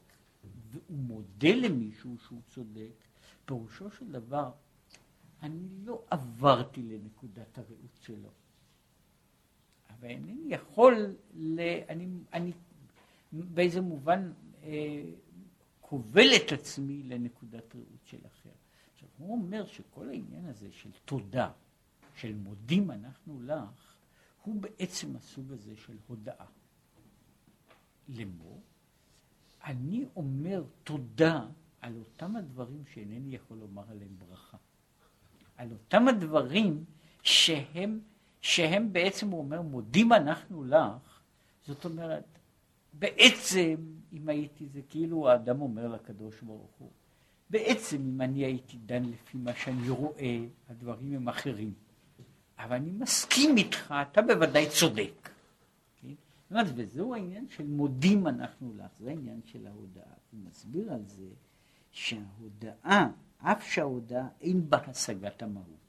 והוא מודה למישהו שהוא צודק, פירושו של דבר, אני לא עברתי לנקודת הראות שלו. אבל אינני יכול, ל... אני, אני באיזה מובן אה, כובל את עצמי לנקודת ראות של אחר. עכשיו, הוא אומר שכל העניין הזה של תודה, של מודים אנחנו לך, הוא בעצם הסוג הזה של הודאה. לאמור, אני אומר תודה על אותם הדברים שאינני יכול לומר עליהם ברכה. על אותם הדברים שהם, שהם בעצם, הוא אומר, מודים אנחנו לך, זאת אומרת, בעצם, אם הייתי, זה כאילו האדם אומר לקדוש ברוך הוא, בעצם אם אני הייתי דן לפי מה שאני רואה, הדברים הם אחרים. אבל אני מסכים איתך, אתה בוודאי צודק. כן? וזהו העניין של מודים אנחנו לך, זה העניין של ההודעה. הוא מסביר על זה שההודעה, אף שההודעה אין בה השגת המהות.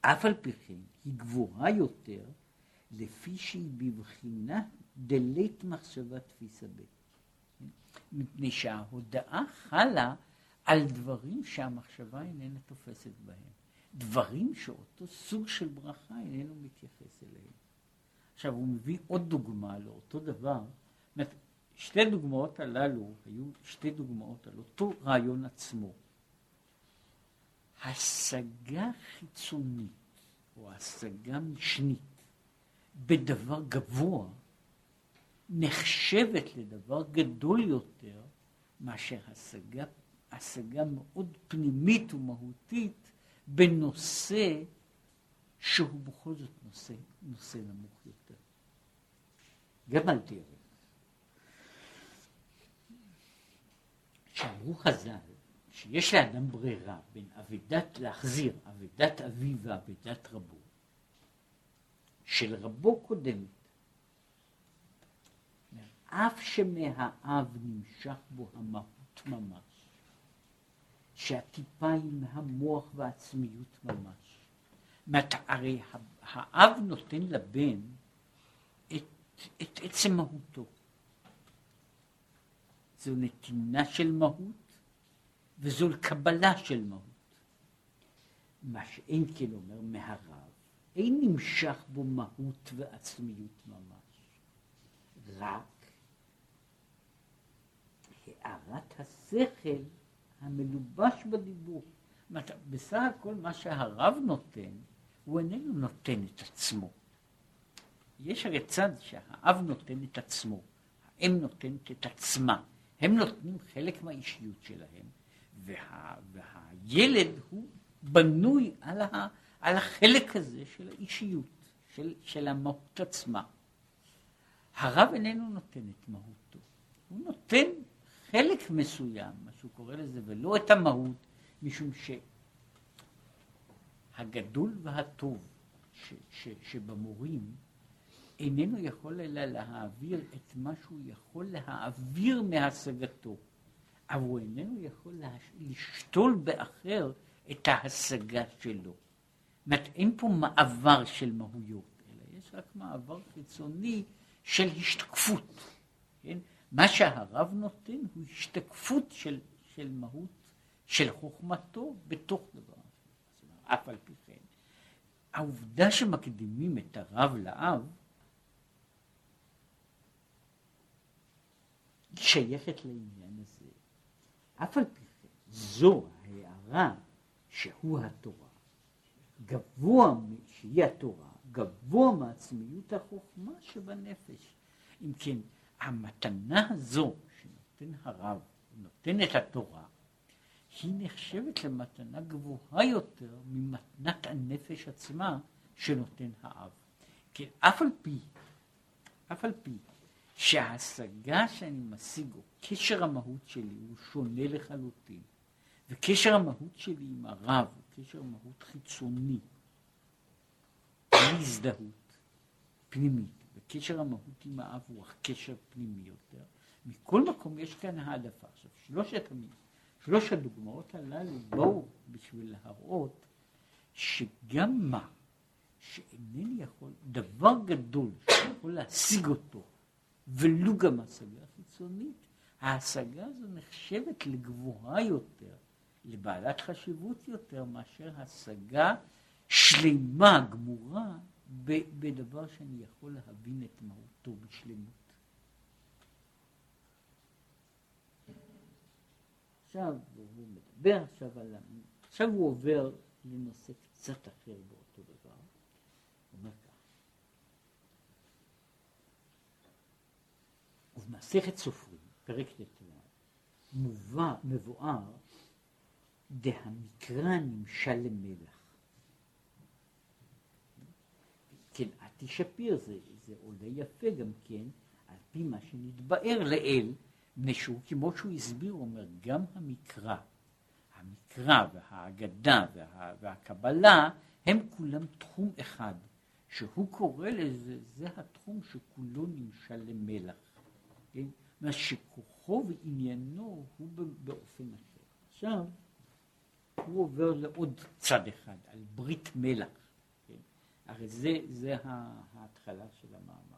אף על פי כן היא גבוהה יותר לפי שהיא בבחינה דלית מחשבה תפיסה ב'. מפני שההודעה חלה על דברים שהמחשבה איננה תופסת בהם. דברים שאותו סוג של ברכה איננו מתייחס אליהם. עכשיו הוא מביא עוד דוגמה לאותו דבר. שתי דוגמאות הללו היו שתי דוגמאות על אותו רעיון עצמו. השגה חיצונית או השגה משנית בדבר גבוה נחשבת לדבר גדול יותר מאשר השגה, השגה מאוד פנימית ומהותית בנושא שהוא בכל זאת נושא, נושא נמוך יותר. גם על דרך. שאמרו חז"ל שיש לאדם ברירה בין אבידת להחזיר, אבידת אביו ואבידת רבו, של רבו קודמת. אף שמהאב נמשך בו המהות ממש, שהטיפה היא מהמוח והעצמיות ממש. מת, הרי האב נותן לבן את, את עצם מהותו. זו נתינה של מהות וזו קבלה של מהות. מה שאין כן אומר מהרב, אין נמשך בו מהות ועצמיות ממש, רק הארת השכל המלובש בדיבור. בסך הכל מה שהרב נותן, הוא איננו נותן את עצמו. יש הרי צד שהאב נותן את עצמו, האם נותנת את עצמה. הם נותנים חלק מהאישיות שלהם, וה, והילד הוא בנוי על, ה, על החלק הזה של האישיות, של, של המהות עצמה. הרב איננו נותן את מהותו, הוא נותן חלק מסוים, מה שהוא קורא לזה, ולא את המהות, משום שהגדול והטוב ש, ש, שבמורים איננו יכול אלא להעביר את מה שהוא יכול להעביר מהשגתו, אבל הוא איננו יכול. לשתול באחר את ההשגה שלו. זאת אין פה מעבר של מהויות, אלא יש רק מעבר חיצוני של השתקפות. כן? מה שהרב נותן הוא השתקפות של, של מהות, של חוכמתו בתוך דבר. אף על פי כן, העובדה שמקדימים את הרב לאב, שייכת לעניין הזה. אף על פי כן, זו ההערה שהוא התורה, גבוה, שהיא התורה, גבוה מעצמיות החוכמה שבנפש. אם כן, המתנה הזו שנותן הרב, נותן את התורה, היא נחשבת למתנה גבוהה יותר ממתנת הנפש עצמה שנותן האב. כי אף על פי, אף על פי שההשגה שאני משיג, או קשר המהות שלי הוא שונה לחלוטין, וקשר המהות שלי עם הרב הוא קשר מהות חיצוני, הזדהות פנימית. וקשר המהות עם האב הוא קשר פנימי יותר. מכל מקום יש כאן העדפה. עכשיו, שלושת, שלוש הדוגמאות הללו באו בשביל להראות שגם מה שאינני יכול, דבר גדול שיכול להשיג אותו, ולו גם השגה חיצונית, ההשגה הזו נחשבת לגבוהה יותר, לבעלת חשיבות יותר, מאשר השגה שלמה, גמורה, בדבר שאני יכול להבין את מהותו בשלמות. עכשיו הוא מדבר עכשיו על... עכשיו הוא עובר לנושא קצת אחר באותו דבר. הוא אומר כך: במסכת סופרים, פרק ט"ו, מובא, מבואר, דהמקרא נמשל למלח. כן, עתי שפיר זה, זה עולה יפה גם כן, על פי מה שנתבאר לאל, משהו, כמו שהוא הסביר, הוא אומר, גם המקרא, המקרא והאגדה וה, והקבלה, הם כולם תחום אחד, שהוא קורא לזה, זה התחום שכולו נמשל למלח. כן? מה שכוחו ועניינו הוא באופן אחר. עכשיו, הוא עובר לעוד צד אחד, על ברית מלח. כן? הרי זה, זה ההתחלה של המאמר.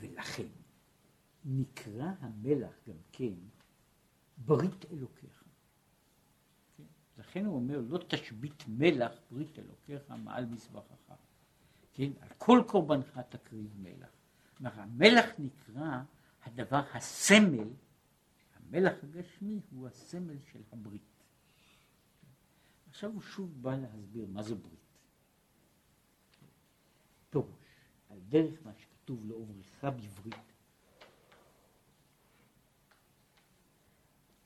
ולכן נקרא המלח גם כן ברית אלוקיך. כן? לכן הוא אומר, לא תשבית מלח ברית אלוקיך מעל מזבחך. כן? על כל קורבנך תקריב מלח. כלומר, המלח נקרא הדבר, הסמל, המלח הגשמי הוא הסמל של הברית. עכשיו הוא שוב בא להסביר מה זה ברית. פירוש, על דרך מה שכתוב לעוברך בברית,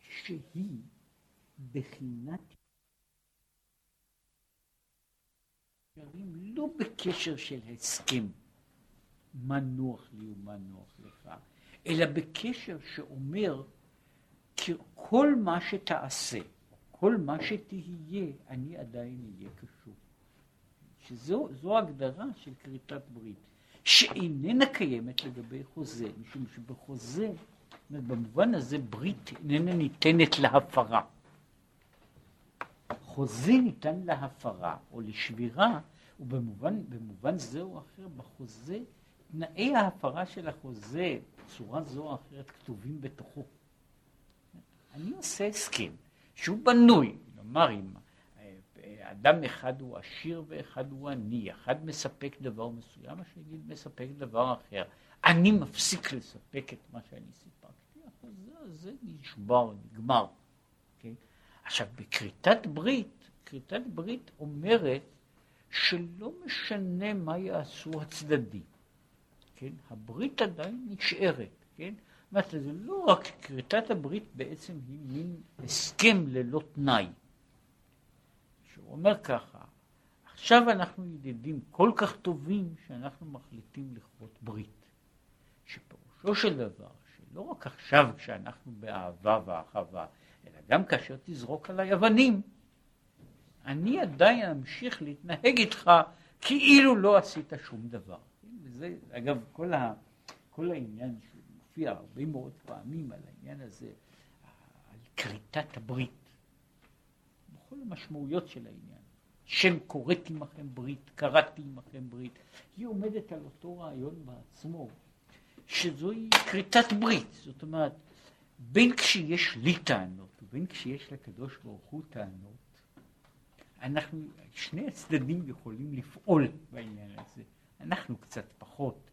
שהיא בחינת לא בקשר של הסכם, מה נוח לי ומה נוח לך, אלא בקשר שאומר, כל מה שתעשה, כל מה שתהיה, אני עדיין אהיה קשור. שזו הגדרה של כריתת ברית, שאיננה קיימת לגבי חוזה, משום שבחוזה, במובן הזה ברית איננה ניתנת להפרה. חוזה ניתן להפרה או לשבירה, ובמובן זה או אחר בחוזה, תנאי ההפרה של החוזה, בצורה זו או אחרת, כתובים בתוכו. אני עושה הסכם שהוא בנוי, נאמר אה, אדם אחד הוא עשיר ואחד הוא עני, אחד מספק דבר מסוים, השני מספק דבר אחר. אני מפסיק לספק את מה שאני סיפקתי, החוזה הזה נשבר, נגמר. עכשיו, בכריתת ברית, כריתת ברית אומרת שלא משנה מה יעשו הצדדים, כן? הברית עדיין נשארת, כן? זאת אומרת, זה לא רק כריתת הברית בעצם היא מין הסכם ללא תנאי. שהוא אומר ככה, עכשיו אנחנו ידידים כל כך טובים שאנחנו מחליטים לכרות ברית. שפירושו של דבר, שלא רק עכשיו כשאנחנו באהבה ואחווה, אלא גם כאשר תזרוק עליי אבנים, אני עדיין אמשיך להתנהג איתך כאילו לא עשית שום דבר. וזה, אגב, כל, ה, כל העניין שמופיע הרבה מאוד פעמים על העניין הזה, על כריתת הברית, המשמעויות של העניין. שם כורת עמכם ברית, קראתי עמכם ברית, היא עומדת על אותו רעיון בעצמו, שזוהי כריתת ברית. זאת אומרת, בין כשיש לי טענות ובין כשיש לקדוש ברוך הוא טענות, אנחנו, שני הצדדים יכולים לפעול בעניין הזה. אנחנו קצת פחות,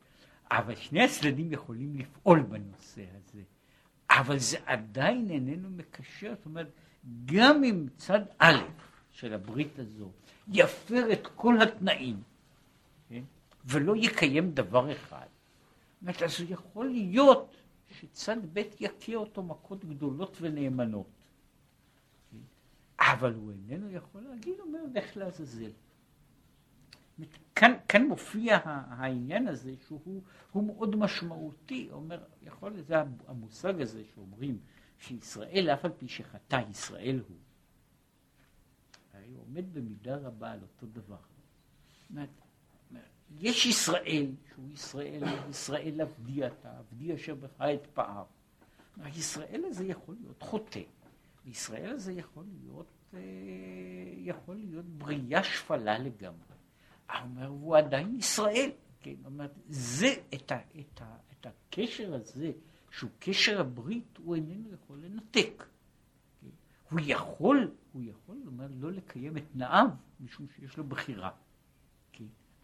אבל שני הצדדים יכולים לפעול בנושא הזה. אבל זה עדיין איננו מקשר, זאת אומרת, גם אם צד א' של הברית הזו יפר את כל התנאים, כן? ולא יקיים דבר אחד, אומרת, אז הוא יכול להיות שצד ב' יכה אותו מכות גדולות ונאמנות. אבל הוא איננו יכול להגיד, אומר, לך לעזאזל. כאן, כאן מופיע העניין הזה שהוא מאוד משמעותי, אומר, יכול, זה המושג הזה שאומרים שישראל, אף על פי שחטא ישראל הוא, הרי הוא עומד במידה רבה על אותו דבר. יש ישראל, שהוא ישראל, ישראל עבדי אתה, עבדי אשר בך את פער. הישראל הזה יכול להיות חוטא, וישראל הזה יכול להיות, אה, יכול להיות בריאה שפלה לגמרי. אומר, הוא עדיין ישראל. כן, זאת אומרת, זה, את, ה, את, ה, את הקשר הזה, שהוא קשר הברית, הוא איננו יכול לנתק. כן? הוא יכול, הוא יכול, אומרת, לא לקיים את תנאיו, משום שיש לו בחירה.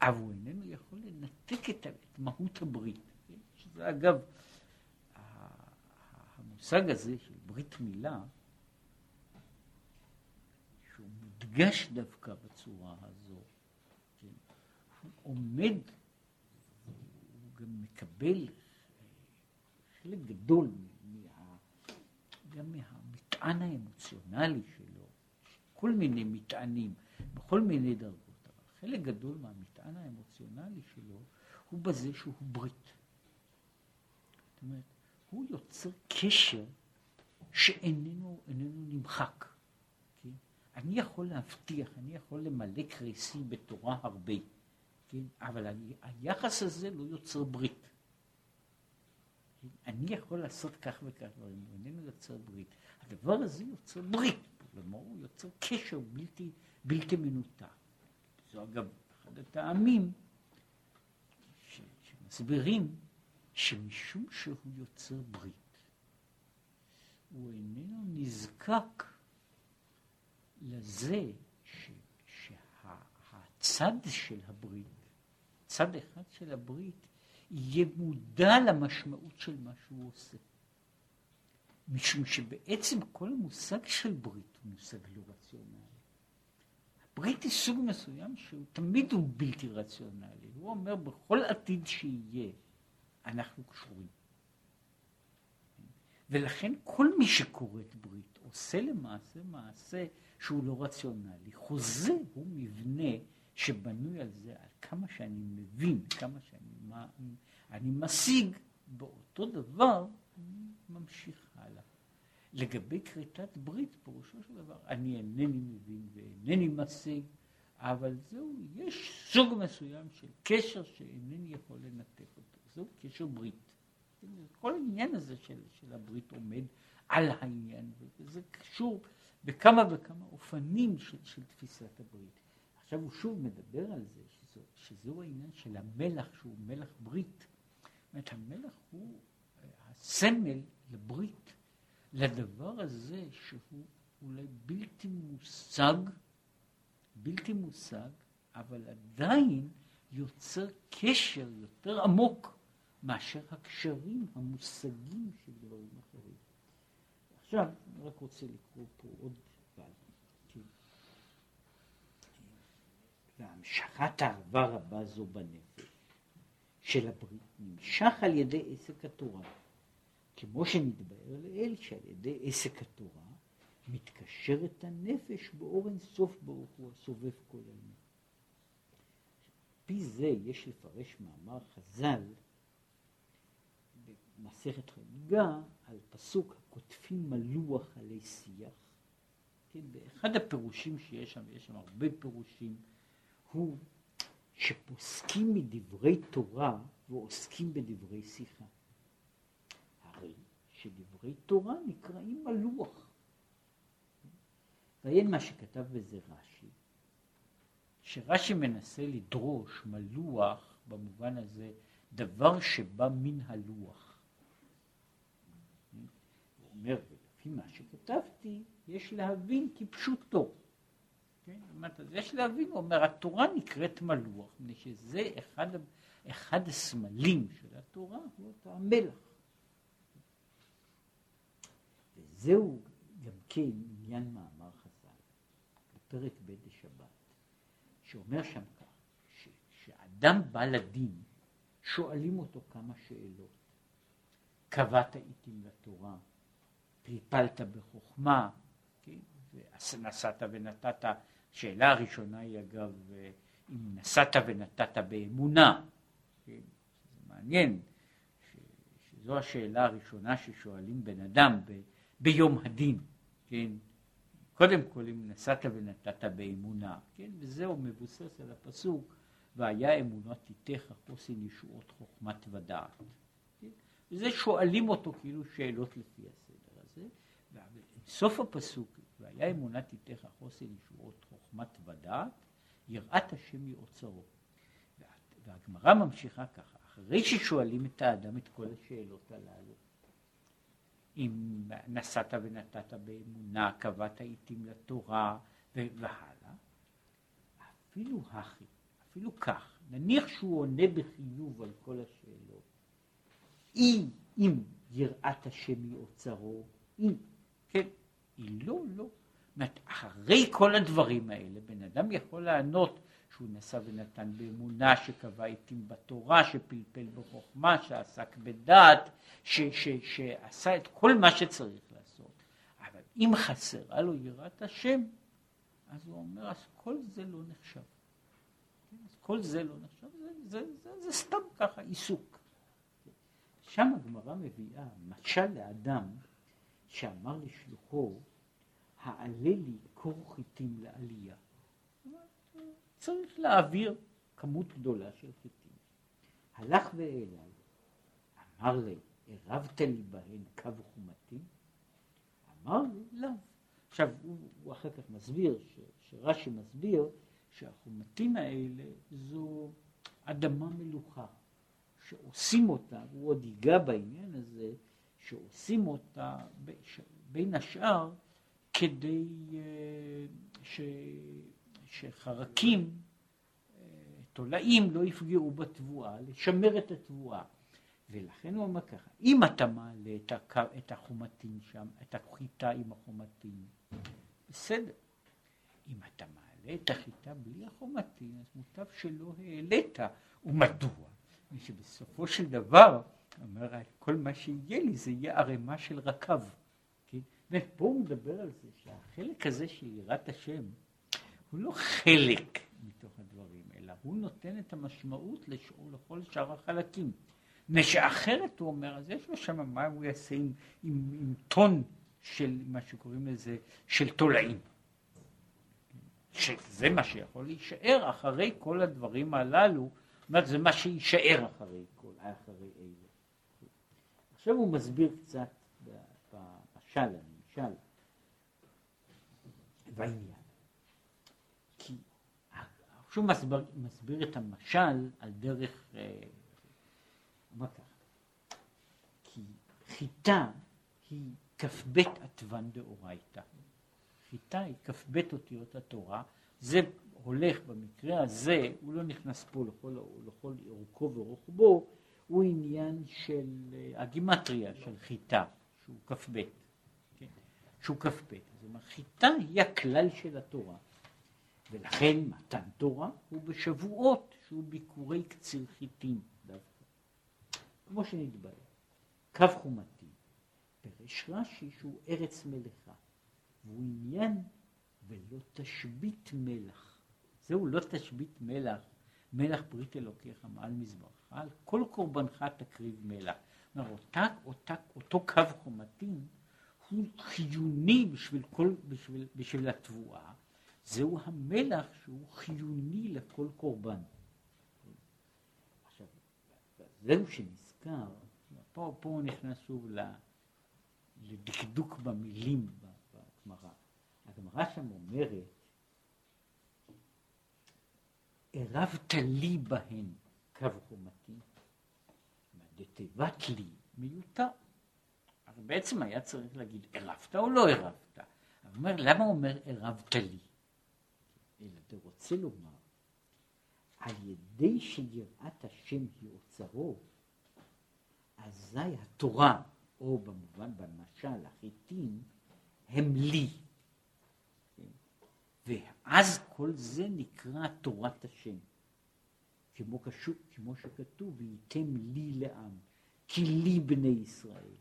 אבל הוא איננו יכול לנתק את, את מהות הברית. כן? שזה אגב, המושג הזה של ברית מילה, שהוא מודגש דווקא בצורה הזו, כן? הוא עומד מקבל חלק גדול מה, גם מהמטען האמוציונלי שלו, כל מיני מטענים, בכל מיני דרגות, אבל חלק גדול מהמטען האמוציונלי שלו הוא בזה שהוא ברית. זאת אומרת, הוא יוצר קשר שאיננו נמחק. כן? אני יכול להבטיח, אני יכול למלא קריסי בתורה הרבה, כן? אבל היחס הזה לא יוצר ברית. כן? אני יכול לעשות כך וכך דברים, הוא איננו יוצר ברית. הדבר הזה יוצר ברית, כלומר הוא יוצר קשר בלתי, בלתי מנותק. זו אגב אחד הטעמים שמסבירים שמשום שהוא יוצר ברית, הוא איננו נזקק לזה ש, שהצד של הברית, צד אחד של הברית, יהיה מודע למשמעות של מה שהוא עושה. משום שבעצם כל המושג של ברית הוא מושג לא רציונלי. ברית היא סוג מסוים שהוא תמיד הוא בלתי רציונלי. הוא אומר בכל עתיד שיהיה, אנחנו קשורים. ולכן כל מי שקורא את ברית עושה למעשה מעשה שהוא לא רציונלי. חוזה הוא מבנה שבנוי על זה, על כמה שאני מבין, כמה שאני מה, אני משיג, באותו דבר אני ממשיך הלאה. לגבי כריתת ברית, פירושו של דבר, אני אינני מבין ואינני משיג, אבל זהו, יש סוג מסוים של קשר שאינני יכול לנתק אותו. זהו קשר ברית. כל העניין הזה של, של הברית עומד על העניין, וזה קשור בכמה וכמה אופנים של, של תפיסת הברית. עכשיו הוא שוב מדבר על זה, שזו, שזהו העניין של המלח, שהוא מלח ברית. זאת אומרת, המלח הוא אה, הסמל לברית, לדבר הזה שהוא אולי בלתי מושג, בלתי מושג, אבל עדיין יוצר קשר יותר עמוק מאשר הקשרים המושגים של דברים אחרים. עכשיו, אני רק רוצה לקרוא פה עוד דבר. והמשכת אהבה רבה זו בנפש של הברית נמשך על ידי עסק התורה, כמו שנתבהר לאל שעל ידי עסק התורה מתקשרת הנפש באור אינסוף ברוך הוא הסובב כל העניין. פי זה יש לפרש מאמר חז"ל מסכת חגיגה על פסוק הקוטפים מלוח עלי שיח. כן, באחד הפירושים שיש שם, יש שם הרבה פירושים, הוא שפוסקים מדברי תורה ועוסקים בדברי שיחה. הרי שדברי תורה נקראים מלוח. ועיין מה שכתב בזה רש"י, שרש"י מנסה לדרוש מלוח במובן הזה דבר שבא מן הלוח. אומר, לפי מה שכתבתי, יש להבין כפשוטו. כן? אז יש להבין, הוא אומר, התורה נקראת מלוח, מפני שזה אחד, אחד הסמלים של התורה, הוא אותו המלח. וזהו גם כן עניין מאמר חז"ל, בפרק ב' בשבת, שאומר שם כך, שאדם בא לדין, שואלים אותו כמה שאלות. קבעת עיתים לתורה, פלפלת בחוכמה, כן? ונשאת ונתת, השאלה הראשונה היא אגב, אם נשאת ונתת באמונה, כן? זה מעניין, ש, שזו השאלה הראשונה ששואלים בן אדם ב, ביום הדין, כן? קודם כל אם נשאת ונתת באמונה, כן? וזהו מבוסס על הפסוק, והיה אמונות איתך חוסן ישועות חוכמת ודעת. כן? וזה שואלים אותו כאילו שאלות לפי הסדר. סוף הפסוק, והיה אמונת איתך חוסן ישועות חוכמת ודעת, יראת השם מאוצרו. והגמרא ממשיכה ככה, אחרי ששואלים את האדם את כל השאלות הללו, אם נשאת ונתת באמונה, קבעת עיתים לתורה והלאה, אפילו הכי, אפילו כך, נניח שהוא עונה בחיוב על כל השאלות, אם, אם יראת השם מאוצרו, אם כן, היא לא, לא. אחרי כל הדברים האלה, בן אדם יכול לענות שהוא נשא ונתן באמונה, שקבע עתים בתורה, שפלפל בחוכמה, שעסק בדעת, ש, ש, שעשה את כל מה שצריך לעשות. אבל אם חסרה לו יראת השם, אז הוא אומר, אז כל זה לא נחשב. אז כל זה לא נחשב, זה, זה, זה, זה סתם ככה עיסוק. שם הגמרא מביאה משל לאדם שאמר לשלוחו, העלה לי כור חיטים לעלייה. צריך להעביר כמות גדולה של חיטים. הלך ואליי, אמר לי, ערבת לי בהן קו חומתי? אמר לי, לא. עכשיו, הוא, הוא אחר כך מסביר, ש, שרש"י מסביר, שהחומתים האלה זו אדמה מלוכה, שעושים אותה, והוא עוד ייגע בעניין הזה, שעושים אותה בין השאר כדי אה, ש, שחרקים, אה, תולעים, לא יפגעו בתבואה, לשמר את התבואה. ולכן הוא אומר ככה, אם אתה מעלה את, הקו, את החומתים שם, את החיטה עם החומתים, בסדר. אם אתה מעלה את החיטה בלי החומתים, אז מוטב שלא העלית. ומדוע? מפני שבסופו של דבר, אומר, כל מה שיהיה לי זה יהיה ערימה של רקב. כן? ופה הוא מדבר על זה שהחלק הזה של יראת השם, הוא לא חלק מתוך הדברים, אלא הוא נותן את המשמעות לשאול לכל שאר החלקים. מפני שאחרת הוא אומר, אז יש לו שם מה הוא יעשה עם, עם, עם טון של מה שקוראים לזה, של תולעים. שזה מה שיכול להישאר אחרי כל הדברים הללו, זאת אומרת, זה מה שיישאר אחרי כל, אחרי אלה. עכשיו הוא מסביר קצת במשל, הנמשל, בעניין. כי עכשיו הוא מסביר, מסביר את המשל על דרך, אה, מה ככה? כי חיטה היא כ"ב עטבן דאורייתא. חיטה היא כ"ב אותיות התורה, זה הולך במקרה הזה, הוא לא נכנס פה לכל אורכו ורוחבו, הוא עניין של אה, הגימטריה של חיטה, שהוא כ"ב, כן? שהוא כ"ב. אומרת, חיטה היא הכלל של התורה, ולכן מתן תורה הוא בשבועות, שהוא ביקורי קציר חיטים דווקא. כמו שנתבהר, קו חומתי, פירש רש"י שהוא ארץ מלאכה. והוא עניין ולא תשבית מלח. זהו לא תשבית מלח, מלח ברית אלוקיך מעל מזבחך, על כל קורבנך תקריב מלח. אומר, אותה, אותה, אותו קו חומתים הוא חיוני בשביל, כל, בשביל, בשביל התבואה, זהו המלח שהוא חיוני לכל קורבן. עכשיו, זהו שנזכר, פה, פה הוא נכנס שוב לדקדוק במילים הגמרא. הגמרא שם אומרת, ערבת לי בהן קו חומתי, דתיבת לי מיותר. אבל בעצם היה צריך להגיד ערבת או לא ערבת. אבל אומר, למה הוא אומר ערבת לי? אלא אתה רוצה לומר, על ידי שיראת השם היא אוצרו, אזי התורה, או במובן, במשל, החיטים, הם לי. ואז כל זה נקרא תורת השם. כמו, קשור, כמו שכתוב, וייתם לי לעם, כי לי בני ישראל.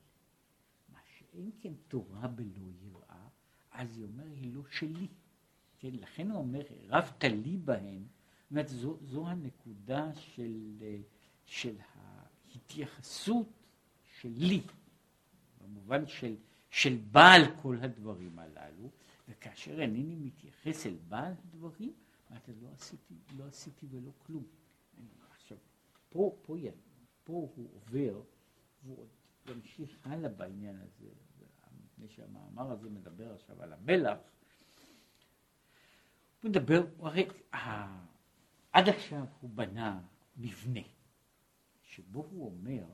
מה שאין כן תורה בלא יראה, אז היא אומרת, היא לא שלי. כן, לכן הוא אומר, רבת לי בהם, זאת אומרת, זו, זו הנקודה של, של ההתייחסות שלי, במובן של של בעל כל הדברים הללו, וכאשר אינני מתייחס אל בעל הדברים, אמרתי, לא עשיתי, לא עשיתי ולא כלום. פה, פה, פה הוא עובר, והוא עוד ימשיך הלאה בעניין הזה, מפני שהמאמר הזה מדבר עכשיו על המלח, הוא מדבר, הוא הרי, עד עכשיו הוא בנה מבנה, שבו הוא אומר,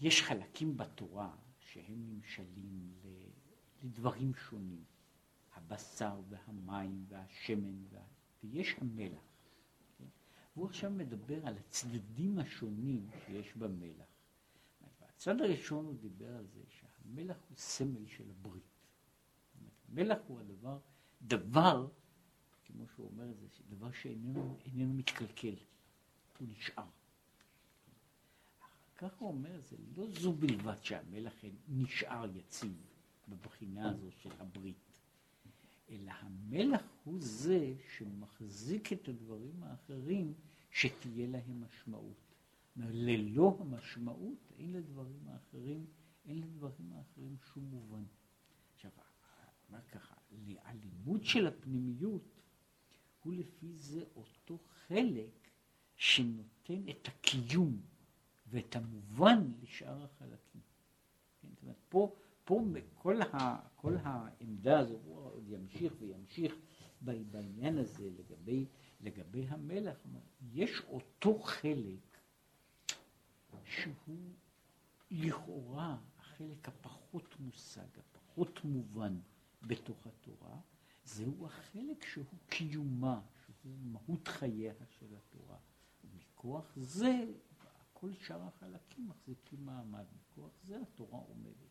יש חלקים בתורה שהם נמשלים לדברים שונים, הבשר והמים והשמן, וה... ויש המלח. והוא עכשיו מדבר על הצדדים השונים שיש במלח. בצד הראשון הוא דיבר על זה שהמלח הוא סמל של הברית. מלח הוא הדבר, דבר, כמו שהוא אומר זה דבר שאיננו מתקלקל, הוא נשאר. אחר כך הוא אומר, זה לא זו בלבד שהמלך נשאר יציב בבחינה הזו של הברית, אלא המלך הוא זה שמחזיק את הדברים האחרים שתהיה להם משמעות. ללא המשמעות אין לדברים האחרים, אין לדברים האחרים שום מובן. עכשיו, אומר ככה, הלימוד של הפנימיות הוא לפי זה אותו חלק שנותן את הקיום ואת המובן לשאר החלקים. כן? זאת אומרת, פה, פה כל, ה, כל העמדה הזו, הוא עוד ימשיך וימשיך בעניין הזה לגבי, לגבי המלך, יש אותו חלק שהוא לכאורה החלק הפחות מושג, הפחות מובן בתוך התורה, זהו החלק שהוא קיומה, שהוא מהות חייה של התורה. ומכוח זה כל שאר החלקים מחזיקים מעמד. מכוח זה התורה עומדת.